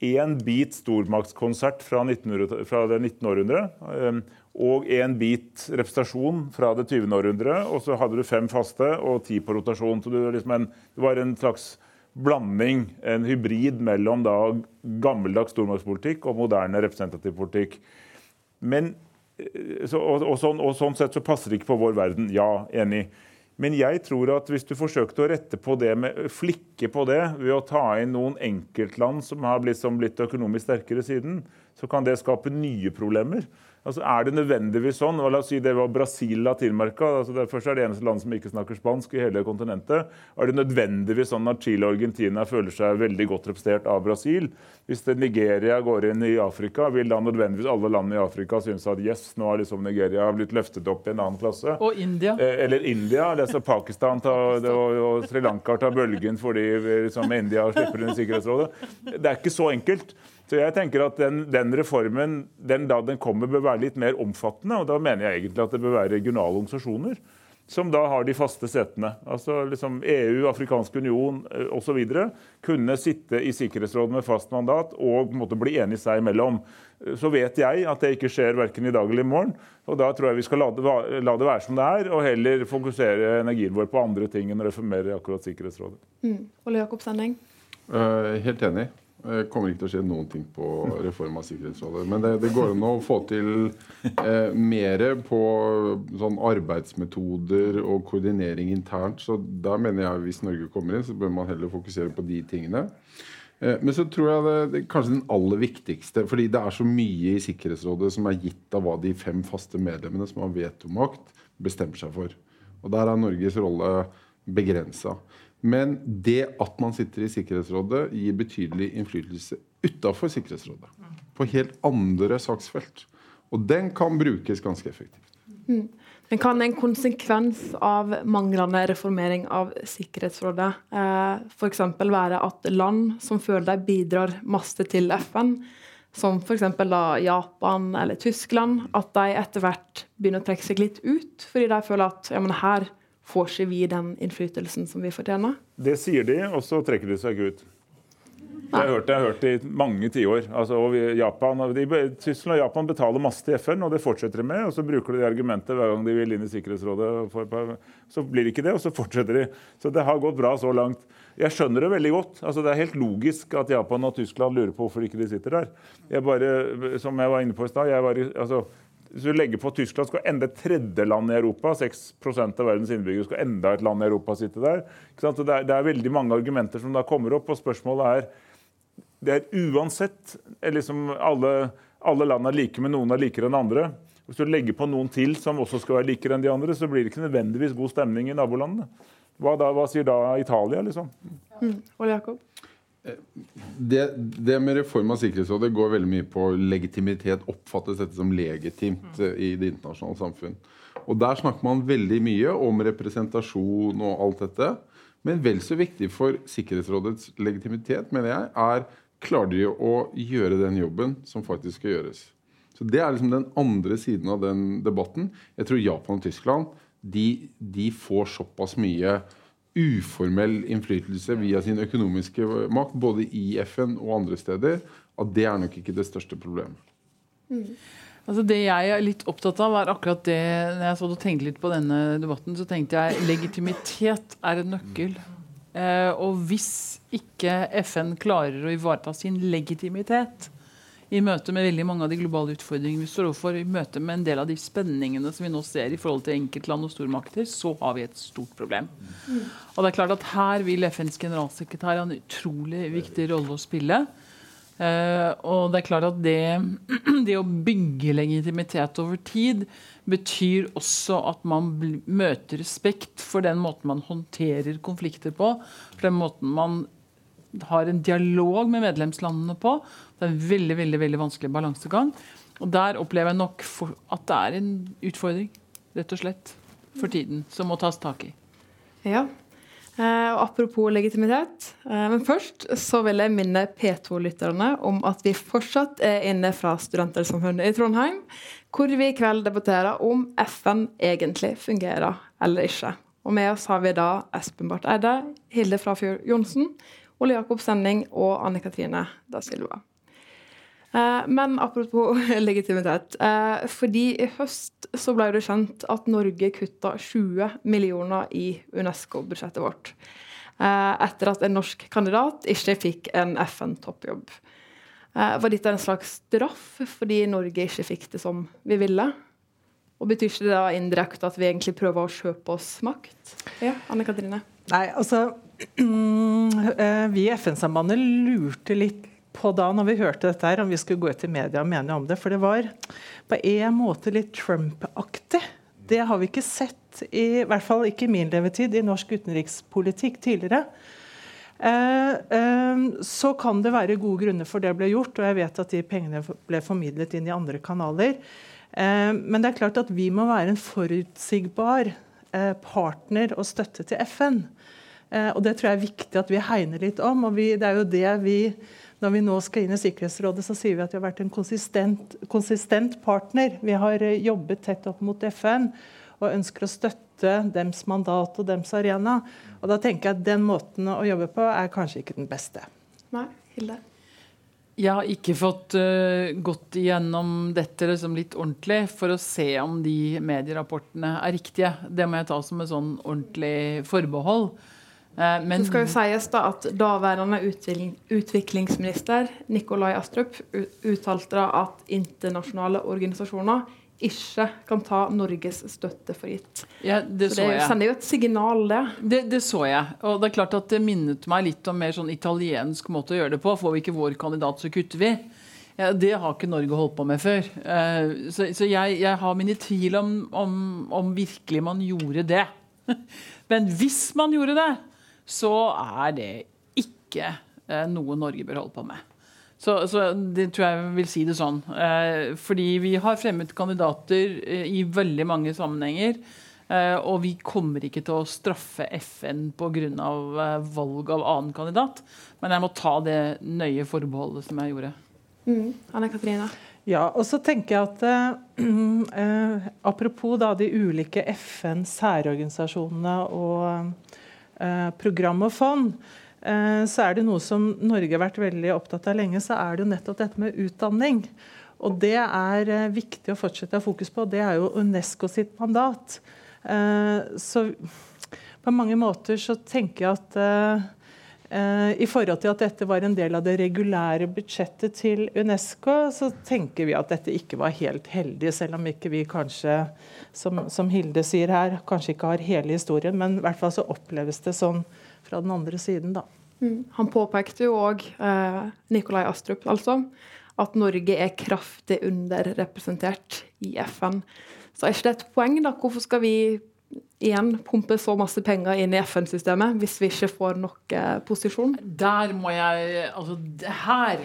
én bit stormaktskonsert fra, 1900, fra det 19. århundre. eh, Og en bit representasjon fra det 20. århundre. Og så hadde du fem faste og ti på rotasjon. Så det var, liksom en, det var en slags blanding, en hybrid mellom da gammeldags stormaktspolitikk og moderne representativ politikk. Men, så, og, og, sånn, og sånn sett så passer det ikke på vår verden. Ja, enig. Men jeg tror at hvis du forsøkte å rette på det med, flikke på det ved å ta inn noen enkeltland som har blitt, som blitt økonomisk sterkere siden, så kan det skape nye problemer. Altså, er det nødvendigvis sånn? og La oss si det var Brasil, Latin-Amerika. Altså, det først er det eneste land som ikke snakker spansk i hele kontinentet. Er det nødvendigvis sånn at Chile og Argentina føler seg veldig godt representert av Brasil? Hvis det Nigeria går inn i Afrika, vil da nødvendigvis alle land i Afrika synes at yes, nå har liksom Nigeria blitt løftet opp i en annen klasse? Og India. Eh, Eller India. Altså Pakistan tar, og, og Sri Lanka tar bølgen fordi liksom, India slipper inn i Sikkerhetsrådet. Det er ikke så enkelt. Så jeg tenker at den, den reformen den da den kommer, bør være litt mer omfattende. og Da mener jeg egentlig at det bør være regionale organisasjoner som da har de faste setene. Altså liksom EU, Afrikansk union eh, osv. kunne sitte i Sikkerhetsrådet med fast mandat og på en måte bli enige seg imellom. Eh, Så vet jeg at det ikke skjer verken i dag eller i morgen. og Da tror jeg vi skal la det, la det være som det er, og heller fokusere energien vår på andre ting enn å reformere akkurat Sikkerhetsrådet. Mm. Ole Jakob Sending? Uh, helt enig. Det kommer ikke til å skje noen ting på reform av Sikkerhetsrådet. Men det, det går an å få til eh, mer på sånn arbeidsmetoder og koordinering internt. Så da mener jeg hvis Norge kommer inn, så bør man heller fokusere på de tingene. Eh, men så tror jeg det, det kanskje den aller viktigste, fordi det er så mye i Sikkerhetsrådet som er gitt av hva de fem faste medlemmene som har vetomakt, bestemmer seg for. Og der er Norges rolle begrensa. Men det at man sitter i Sikkerhetsrådet, gir betydelig innflytelse utafor Sikkerhetsrådet. På helt andre saksfelt. Og den kan brukes ganske effektivt. Men kan en konsekvens av manglende reformering av Sikkerhetsrådet eh, f.eks. være at land som føler de bidrar masse til FN, som f.eks. Japan eller Tyskland, at de etter hvert begynner å trekke seg litt ut, fordi de føler at ja, men her får ikke vi den innflytelsen som vi fortjener? Det sier de, og så trekker de seg ikke ut. Det har jeg hørt, jeg har hørt det i mange tiår. Altså, Japan, de, Tyskland og Japan betaler masse til FN, og det fortsetter de med. Og så bruker de argumentet hver gang de vil inn i Sikkerhetsrådet. Så blir det ikke det, og så fortsetter de. Så det har gått bra så langt. Jeg skjønner det veldig godt. Altså, det er helt logisk at Japan og Tyskland lurer på hvorfor ikke de sitter der. Jeg bare, som jeg var inne på i stad, altså, hvis du legger på Tyskland skal enda et tredje land i Europa, 6% av verdens innbyggere skal enda et land i Europa sitte der. Det, er, det er veldig mange argumenter som da kommer opp, og spørsmålet er det er uansett er liksom alle, alle land er like, men noen er likere enn andre. Hvis du legger på noen til som også skal være likere enn de andre, så blir det ikke nødvendigvis god stemning i nabolandene. Hva, da, hva sier da Italia, liksom? Ole Jakob? Det, det med reform av Sikkerhetsrådet går veldig mye på legitimitet. Oppfattes dette som legitimt eh, i det internasjonale samfunn. Og Der snakker man veldig mye om representasjon og alt dette. Men vel så viktig for Sikkerhetsrådets legitimitet mener jeg, er klarer de å gjøre den jobben som faktisk skal gjøres. Så Det er liksom den andre siden av den debatten. Jeg tror Japan og Tyskland de, de får såpass mye uformell innflytelse via sin økonomiske makt, både i FN og andre steder, at det er nok ikke det største problemet. Altså Det jeg er litt opptatt av, er akkurat det Når jeg så du tenkte litt på denne debatten, så tenkte jeg legitimitet er en nøkkel. Eh, og hvis ikke FN klarer å ivareta sin legitimitet i møte med veldig mange av de globale utfordringene vi står overfor, i møte med en del av de spenningene som vi nå ser i forhold til enkeltland og stormakter, så har vi et stort problem. Og det er klart at Her vil FNs generalsekretær ha en utrolig viktig rolle å spille. Uh, og det er klart at det, det å bygge legitimitet over tid betyr også at man møter respekt for den måten man håndterer konflikter på. For den måten man har en dialog med medlemslandene på. Det er en veldig veldig, veldig vanskelig balansegang. Og der opplever jeg nok at det er en utfordring, rett og slett, for tiden, som må tas tak i. Ja. Eh, og apropos legitimitet. Eh, men først så vil jeg minne P2-lytterne om at vi fortsatt er inne fra Studentersamfunnet i Trondheim, hvor vi i kveld debatterer om FN egentlig fungerer eller ikke. Og med oss har vi da Espen Barth Eide, Hilde Frafjord Johnsen, Ole Jakob Sending og Anne Katrine da Silva. Eh, Men apropos legitimitet. eh, Fordi i høst så ble det kjent at Norge kutta 20 millioner i UNESCO-budsjettet vårt. eh, Etter at en norsk kandidat ikke fikk en FN-toppjobb. Var dette en slags straff fordi Norge ikke fikk det som vi ville? Og Betyr ikke det da indirekte at vi egentlig prøver å kjøpe oss makt? Ja, Anne Katrine? Nei, altså Vi i FN-sambandet lurte litt på da når vi hørte dette her, om vi skulle gå ut i media og mene om det. For det var på en måte litt Trump-aktig. Det har vi ikke sett, i, i hvert fall ikke i min levetid, i norsk utenrikspolitikk tidligere. Eh, eh, så kan det være gode grunner for det ble gjort, og jeg vet at de pengene ble formidlet inn i andre kanaler. Eh, men det er klart at vi må være en forutsigbar eh, partner og støtte til FN. Eh, og Det tror jeg er viktig at vi hegner litt om. og vi, det er jo det vi, Når vi nå skal inn i Sikkerhetsrådet, så sier vi at vi har vært en konsistent, konsistent partner. Vi har eh, jobbet tett opp mot FN og ønsker å støtte dems mandat og dems arena. Og da tenker jeg at Den måten å jobbe på er kanskje ikke den beste. Nei, Hilde? Jeg har ikke fått uh, gått igjennom dette liksom litt ordentlig for å se om de medierapportene er riktige. Det må jeg ta som et sånn ordentlig forbehold. Uh, men Så skal jo sies da at Daværende utviklingsminister Nikolai Astrup uttalte da at internasjonale organisasjoner ikke kan ta Norges støtte for gitt. ja, det Så så det jeg. sender jo et signal, det. Det, det så jeg. Og det er klart at det minnet meg litt om mer sånn italiensk måte å gjøre det på. Får vi ikke vår kandidat, så kutter vi. Ja, det har ikke Norge holdt på med før. Eh, så så jeg, jeg har mine tvil om, om, om virkelig man gjorde det. Men hvis man gjorde det, så er det ikke eh, noe Norge bør holde på med. Så, så det tror jeg vil si det sånn. Eh, fordi vi har fremmet kandidater eh, i veldig mange sammenhenger. Eh, og vi kommer ikke til å straffe FN pga. Eh, valg av annen kandidat. Men jeg må ta det nøye forbeholdet som jeg gjorde. Mm. Anne Katrine? Ja, og så tenker jeg at eh, eh, Apropos da de ulike FN-særorganisasjonene og eh, program og fond, eh, så er det noe som Norge har vært veldig opptatt av lenge, så er det jo nettopp dette med utdanning. Og det er eh, viktig å fortsette å ha fokus på. Det er jo Unesco sitt mandat. Eh, så på mange måter så tenker jeg at i forhold til at dette var en del av det regulære budsjettet til Unesco, så tenker vi at dette ikke var helt heldig, selv om ikke vi kanskje, som, som Hilde sier her, kanskje ikke har hele historien. Men i hvert fall så oppleves det sånn fra den andre siden, da. Mm. Han påpekte jo òg, eh, Nikolai Astrup, altså, at Norge er kraftig underrepresentert i FN. Så er ikke det et poeng, da? Hvorfor skal vi igjen pumpe så masse penger inn i FN-systemet hvis vi ikke får nok eh, posisjon? Der må jeg Altså, det her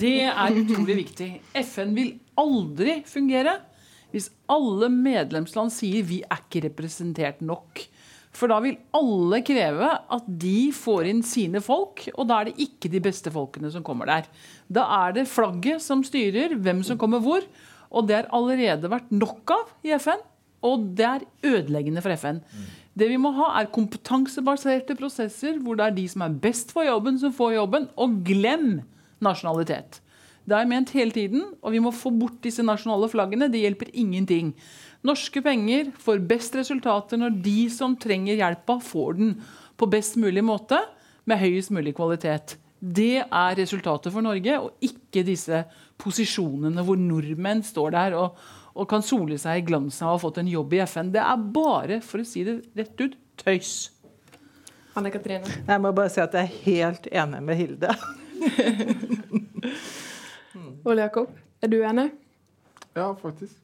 Det er utrolig viktig. FN vil aldri fungere hvis alle medlemsland sier vi er ikke representert nok. For da vil alle kreve at de får inn sine folk, og da er det ikke de beste folkene som kommer der. Da er det flagget som styrer hvem som kommer hvor, og det har allerede vært nok av i FN. Og det er ødeleggende for FN. Det vi må ha, er kompetansebaserte prosesser hvor det er de som er best for jobben, som får jobben. Og glem nasjonalitet. Det har jeg ment hele tiden, og vi må få bort disse nasjonale flaggene. Det hjelper ingenting. Norske penger får best resultater når de som trenger hjelpa, får den på best mulig måte med høyest mulig kvalitet. Det er resultatet for Norge, og ikke disse posisjonene hvor nordmenn står der og, og kan sole seg i glansen av å ha fått en jobb i FN. Det er bare, for å si det rett ut, tøys. Anne Katrine? Jeg må bare si at jeg er helt enig med Hilde. Ole Jakob, er du enig? Ja, faktisk.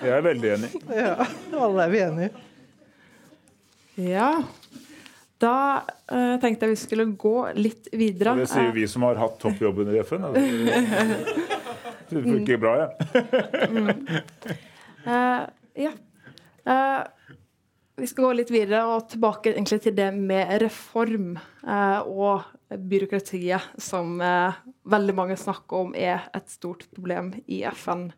Jeg er veldig enig. Ja, alle er vi enige. Ja. Da uh, tenkte jeg vi skulle gå litt videre. Og det sier vi som har hatt toppjobben i FN. Altså. Det funker bra, ja. uh, ja. Uh, vi skal gå litt videre og tilbake til det med reform og byråkratiet, som veldig mange snakker om er et stort problem i FN.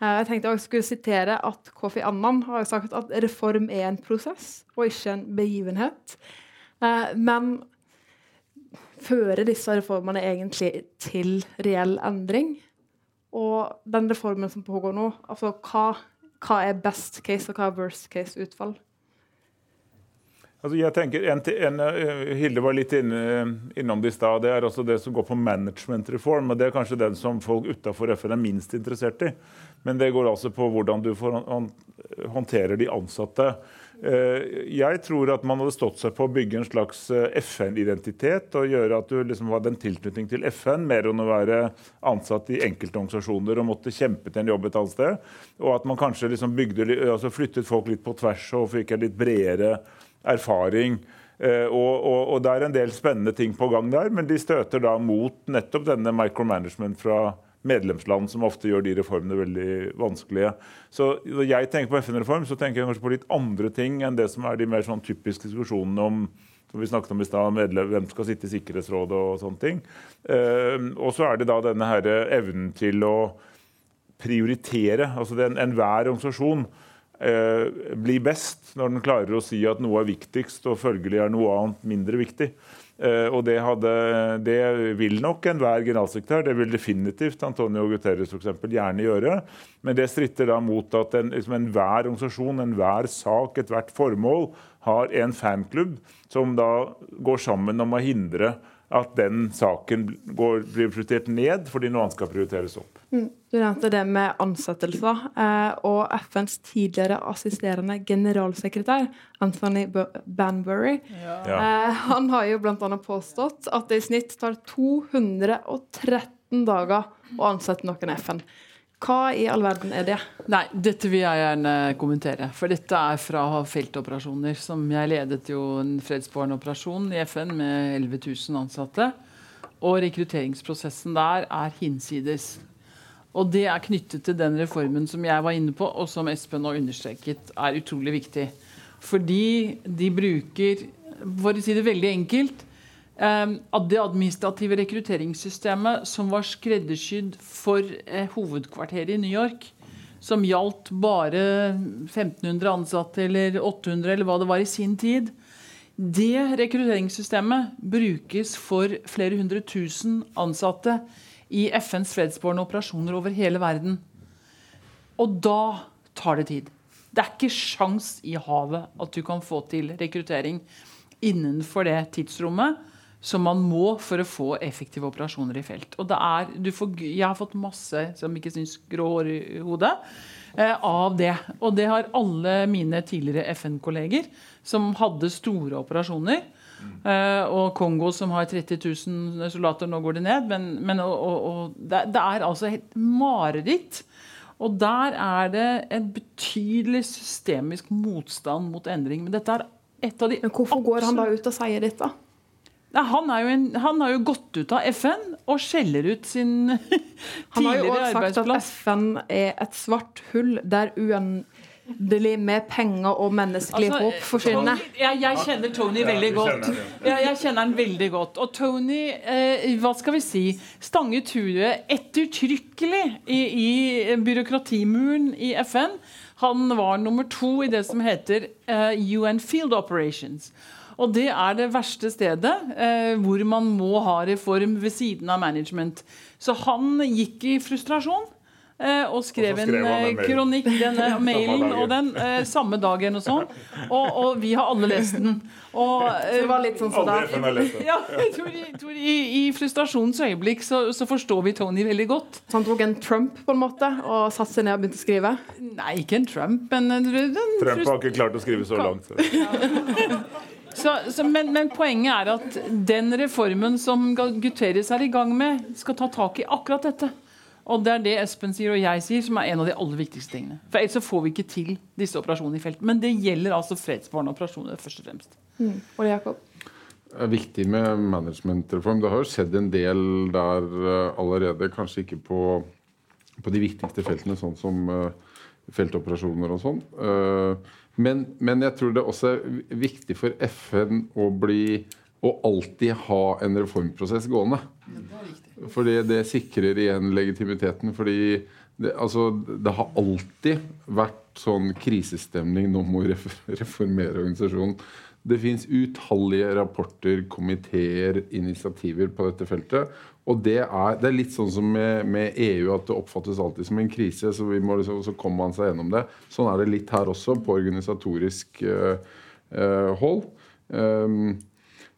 jeg tenkte jeg skulle sitere at Kofi Annan har sagt at reform er en prosess og ikke en begivenhet. Men fører disse reformene egentlig til reell endring? Og den reformen som pågår nå, altså hva, hva er best case, og hva er worst case utfall? Altså jeg tenker, en, en, eh, Hilde var litt inne, innom det i stad. Det er også det som går på management reform. og Det er kanskje den som folk utafor FN er minst interessert i. Men det går altså på hvordan du håndterer de ansatte. Eh, jeg tror at man hadde stått seg på å bygge en slags eh, FN-identitet og gjøre at du liksom hadde en tilknytning til FN, mer enn å være ansatt i enkeltorganisasjoner og måtte kjempe til en jobb et annet sted. Og at man kanskje liksom bygde, altså flyttet folk litt på tvers og fikk en litt bredere erfaring. Eh, og, og, og, det er en del spennende ting på gang der, men de støter da mot nettopp denne micromanagement fra medlemsland som ofte gjør de reformene veldig vanskelige. Så Når jeg tenker på FN-reform, så tenker jeg kanskje på litt andre ting enn det som er de mer sånn typiske diskusjonene om som vi snakket om i sted, hvem skal sitte i Sikkerhetsrådet og sånne ting. Uh, og så er det da denne her evnen til å prioritere. altså Enhver en organisasjon uh, blir best når den klarer å si at noe er viktigst, og følgelig er noe annet mindre viktig. Uh, og det, hadde, det, vil nok enhver generalsekretær, det vil definitivt Antonio Guterres for eksempel, gjerne gjøre. Men det stritter da mot at en, liksom enhver organisasjon, enhver sak, ethvert formål har en fanklubb som da går sammen om å hindre at den saken går, blir prioritert ned fordi noe annet skal prioriteres opp. Mm. Du nevnte det med ansettelser. Eh, og FNs tidligere assisterende generalsekretær, Anthony Banbury, ja. eh, han har jo bl.a. påstått at det i snitt tar 213 dager å ansette noen i FN. Hva i all verden er det? Nei, Dette vil jeg gjerne kommentere. For dette er fra feltoperasjoner. som Jeg ledet jo en fredsbåren operasjon i FN med 11 000 ansatte. Og rekrutteringsprosessen der er hinsides. Og det er knyttet til den reformen som jeg var inne på, og som Espen nå understreket er utrolig viktig. Fordi de bruker, for å si det veldig enkelt, det administrative rekrutteringssystemet som var skreddersydd for eh, hovedkvarteret i New York, som gjaldt bare 1500 ansatte eller 800 eller hva det var i sin tid, Det rekrutteringssystemet brukes for flere hundre tusen ansatte i FNs fredsbårne operasjoner over hele verden. Og da tar det tid. Det er ikke sjans i havet at du kan få til rekruttering innenfor det tidsrommet som man må for å få effektive operasjoner i felt. Og det er, får, jeg har fått masse som ikke syns grå hår i hodet eh, av det. Og det har alle mine tidligere FN-kolleger som hadde store operasjoner. Eh, og Kongo som har 30 000 soldater, nå går det ned. Men, men og, og, og det, det, er altså helt mareritt. Og der er det en betydelig systemisk motstand mot endring. Men dette er et av de Men hvorfor går han da ut og sier dette? Nei, han, en, han, har jo gått ut av FN og skjeller ut sin tidligere arbeidsplass. Han har jo også sagt at FN er et svart hull der uendelig med penger og menneskelig altså, håp forsvinner. Jeg, jeg, kjenner Tony veldig godt. Jeg, jeg, kjenner han veldig godt. Og Tony, eh, hva skal vi si, stanget huet ettertrykkelig i, i byråkratimuren i FN. Han var nummer to i det som heter eh, UN Field Operations. Og det er det verste stedet eh, hvor man må ha reform ved siden av management. Så han gikk i frustrasjon. Eh, og skrev, og skrev en en kronikk, denne mailen, og den eh, samme dagen og sånn. Og, og, vi har alle lest den. Og, eh, det var litt sånn som da. Ja, tror, i, i, frustrasjonens øyeblikk så, så, forstår vi Tony veldig godt. Så han tok en Trump på en måte og satte seg ned og begynte å skrive? Nei, ikke en Trump, men en, Trump har ikke klart å skrive så langt. Så. Så, så, men, men, poenget er at den reformen som Guterres er i gang med, skal ta tak i akkurat dette. Og det er det Espen sier og jeg sier, som er en av de aller viktigste tingene. For ellers så får vi ikke til disse operasjonene i felt. Men det gjelder altså fredsbevarende operasjoner først og fremst. Mm. Og Jakob? Det er viktig med managementreform. Det har jo skjedd en del der uh, allerede. Kanskje ikke på, på, de viktigste feltene, sånn som uh, feltoperasjoner og sånn. Uh, men, men, jeg tror det også er viktig for FN å bli å alltid ha en reformprosess gående. Fordi det sikrer igjen legitimiteten. Fordi det, altså, det har alltid vært sånn krisestemning nå må vi reformere organisasjonen. Det fins utallige rapporter, komiteer, initiativer på dette feltet. Og det er, det er litt sånn som med, med, EU, at det oppfattes alltid som en krise. Så, liksom, så kommer man seg gjennom det. Sånn er det litt her også, på organisatorisk uh, uh, hold. Um,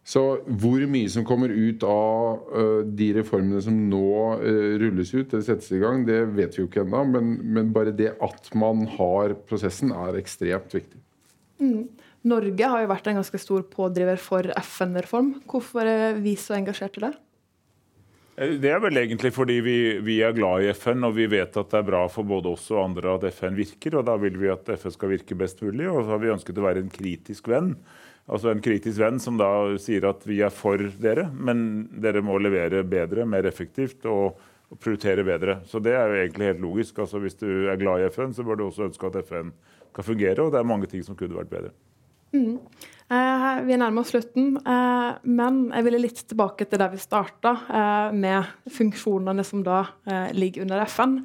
så hvor mye som kommer ut av uh, de reformene som nå rulles ut, eller settes i gang, det vet vi jo ikke ennå. Men, men, bare det at man har prosessen, er ekstremt viktig. Mm. Norge har jo vært en ganske stor pådriver for FN-reform. Hvorfor er vi så engasjert i det? Eh, det er vel egentlig fordi vi, vi, er glad i FN og vi vet at det er bra for både oss og andre at FN virker. og Da vil vi at FN skal virke best mulig. Og så har vi ønsket å være en kritisk venn. Altså en kritisk venn som da sier at vi er for dere, men dere må levere bedre, mer effektivt og, og prioritere bedre. Så det er jo egentlig helt logisk. Altså Hvis du er glad i FN, så bør du også ønske at FN kan fungere. Og det er mange ting som kunne vært bedre. Mm. Eh, vi nærmer oss slutten, eh, men jeg ville litt tilbake til der vi starta, eh, med funksjonene som da eh, ligger under FN.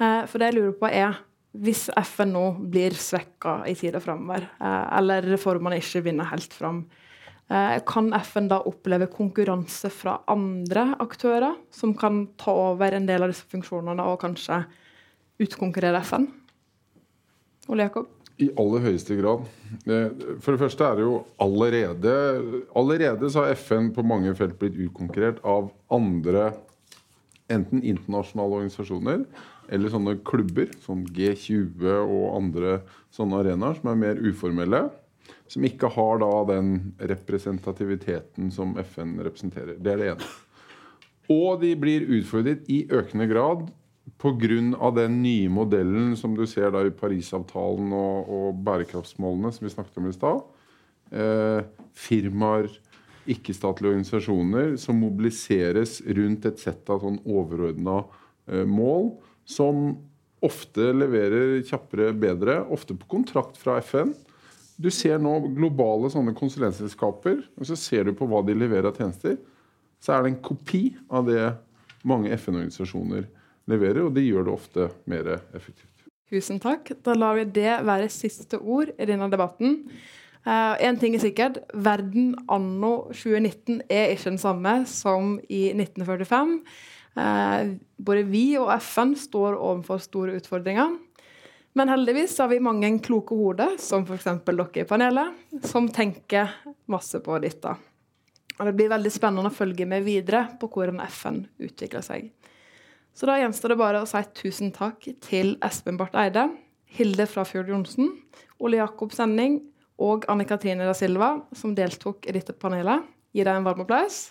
Eh, for det jeg lurer på er, hvis FN nå blir svekka i tida framover, eh, eller reformene ikke vinner helt fram, kan FN da oppleve konkurranse fra andre aktører som kan ta over en del av disse funksjonene og kanskje utkonkurrere FN? Ole Jakob? I aller høyeste grad. Eh, for det første er det jo allerede Allerede så har FN på mange felt blitt utkonkurrert av andre enten internasjonale organisasjoner eller sånne klubber, som G20 og andre sånne arenaer som er mer uformelle. Som ikke har da den representativiteten som FN representerer. Det er det ene. Og de blir utfordret i økende grad Pga. den nye modellen som du ser da i Parisavtalen og, og bærekraftsmålene som vi snakket om i stad. Eh, firmaer, ikke-statlige organisasjoner som mobiliseres rundt et sett av sånn overordna eh, mål, som ofte leverer kjappere, bedre, ofte på kontrakt fra FN. Du ser nå globale sånne konsulentselskaper, og så ser du på hva de leverer av tjenester. Så er det en kopi av det mange FN-organisasjoner leverer, og de gjør det ofte mer effektivt. Tusen takk. Da lar vi det være siste ord i denne debatten. Én ting er sikkert. Verden anno 2019 er ikke den samme som i 1945. Eh, både vi og FN står overfor store utfordringer. Men heldigvis har vi mange kloke hoder, som f.eks. dere i panelet, som tenker masse på dette. Og Det blir veldig spennende å følge med videre på hvordan FN utvikler seg. Så da gjenstår det bare å si tusen takk til Espen Barth Eide, Hilde Frafjord Johnsen, Ole Jakob Sending og Anne Katrine da Silva, som deltok i dette panelet. Gi dem en varm applaus.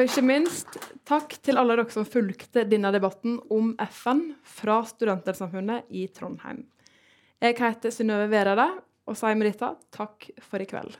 Og ikke minst takk til alle dere som fulgte denne debatten om FN fra Studentersamfunnet i Trondheim. Jeg heter Synnøve Verade og sier med dette takk for i kveld.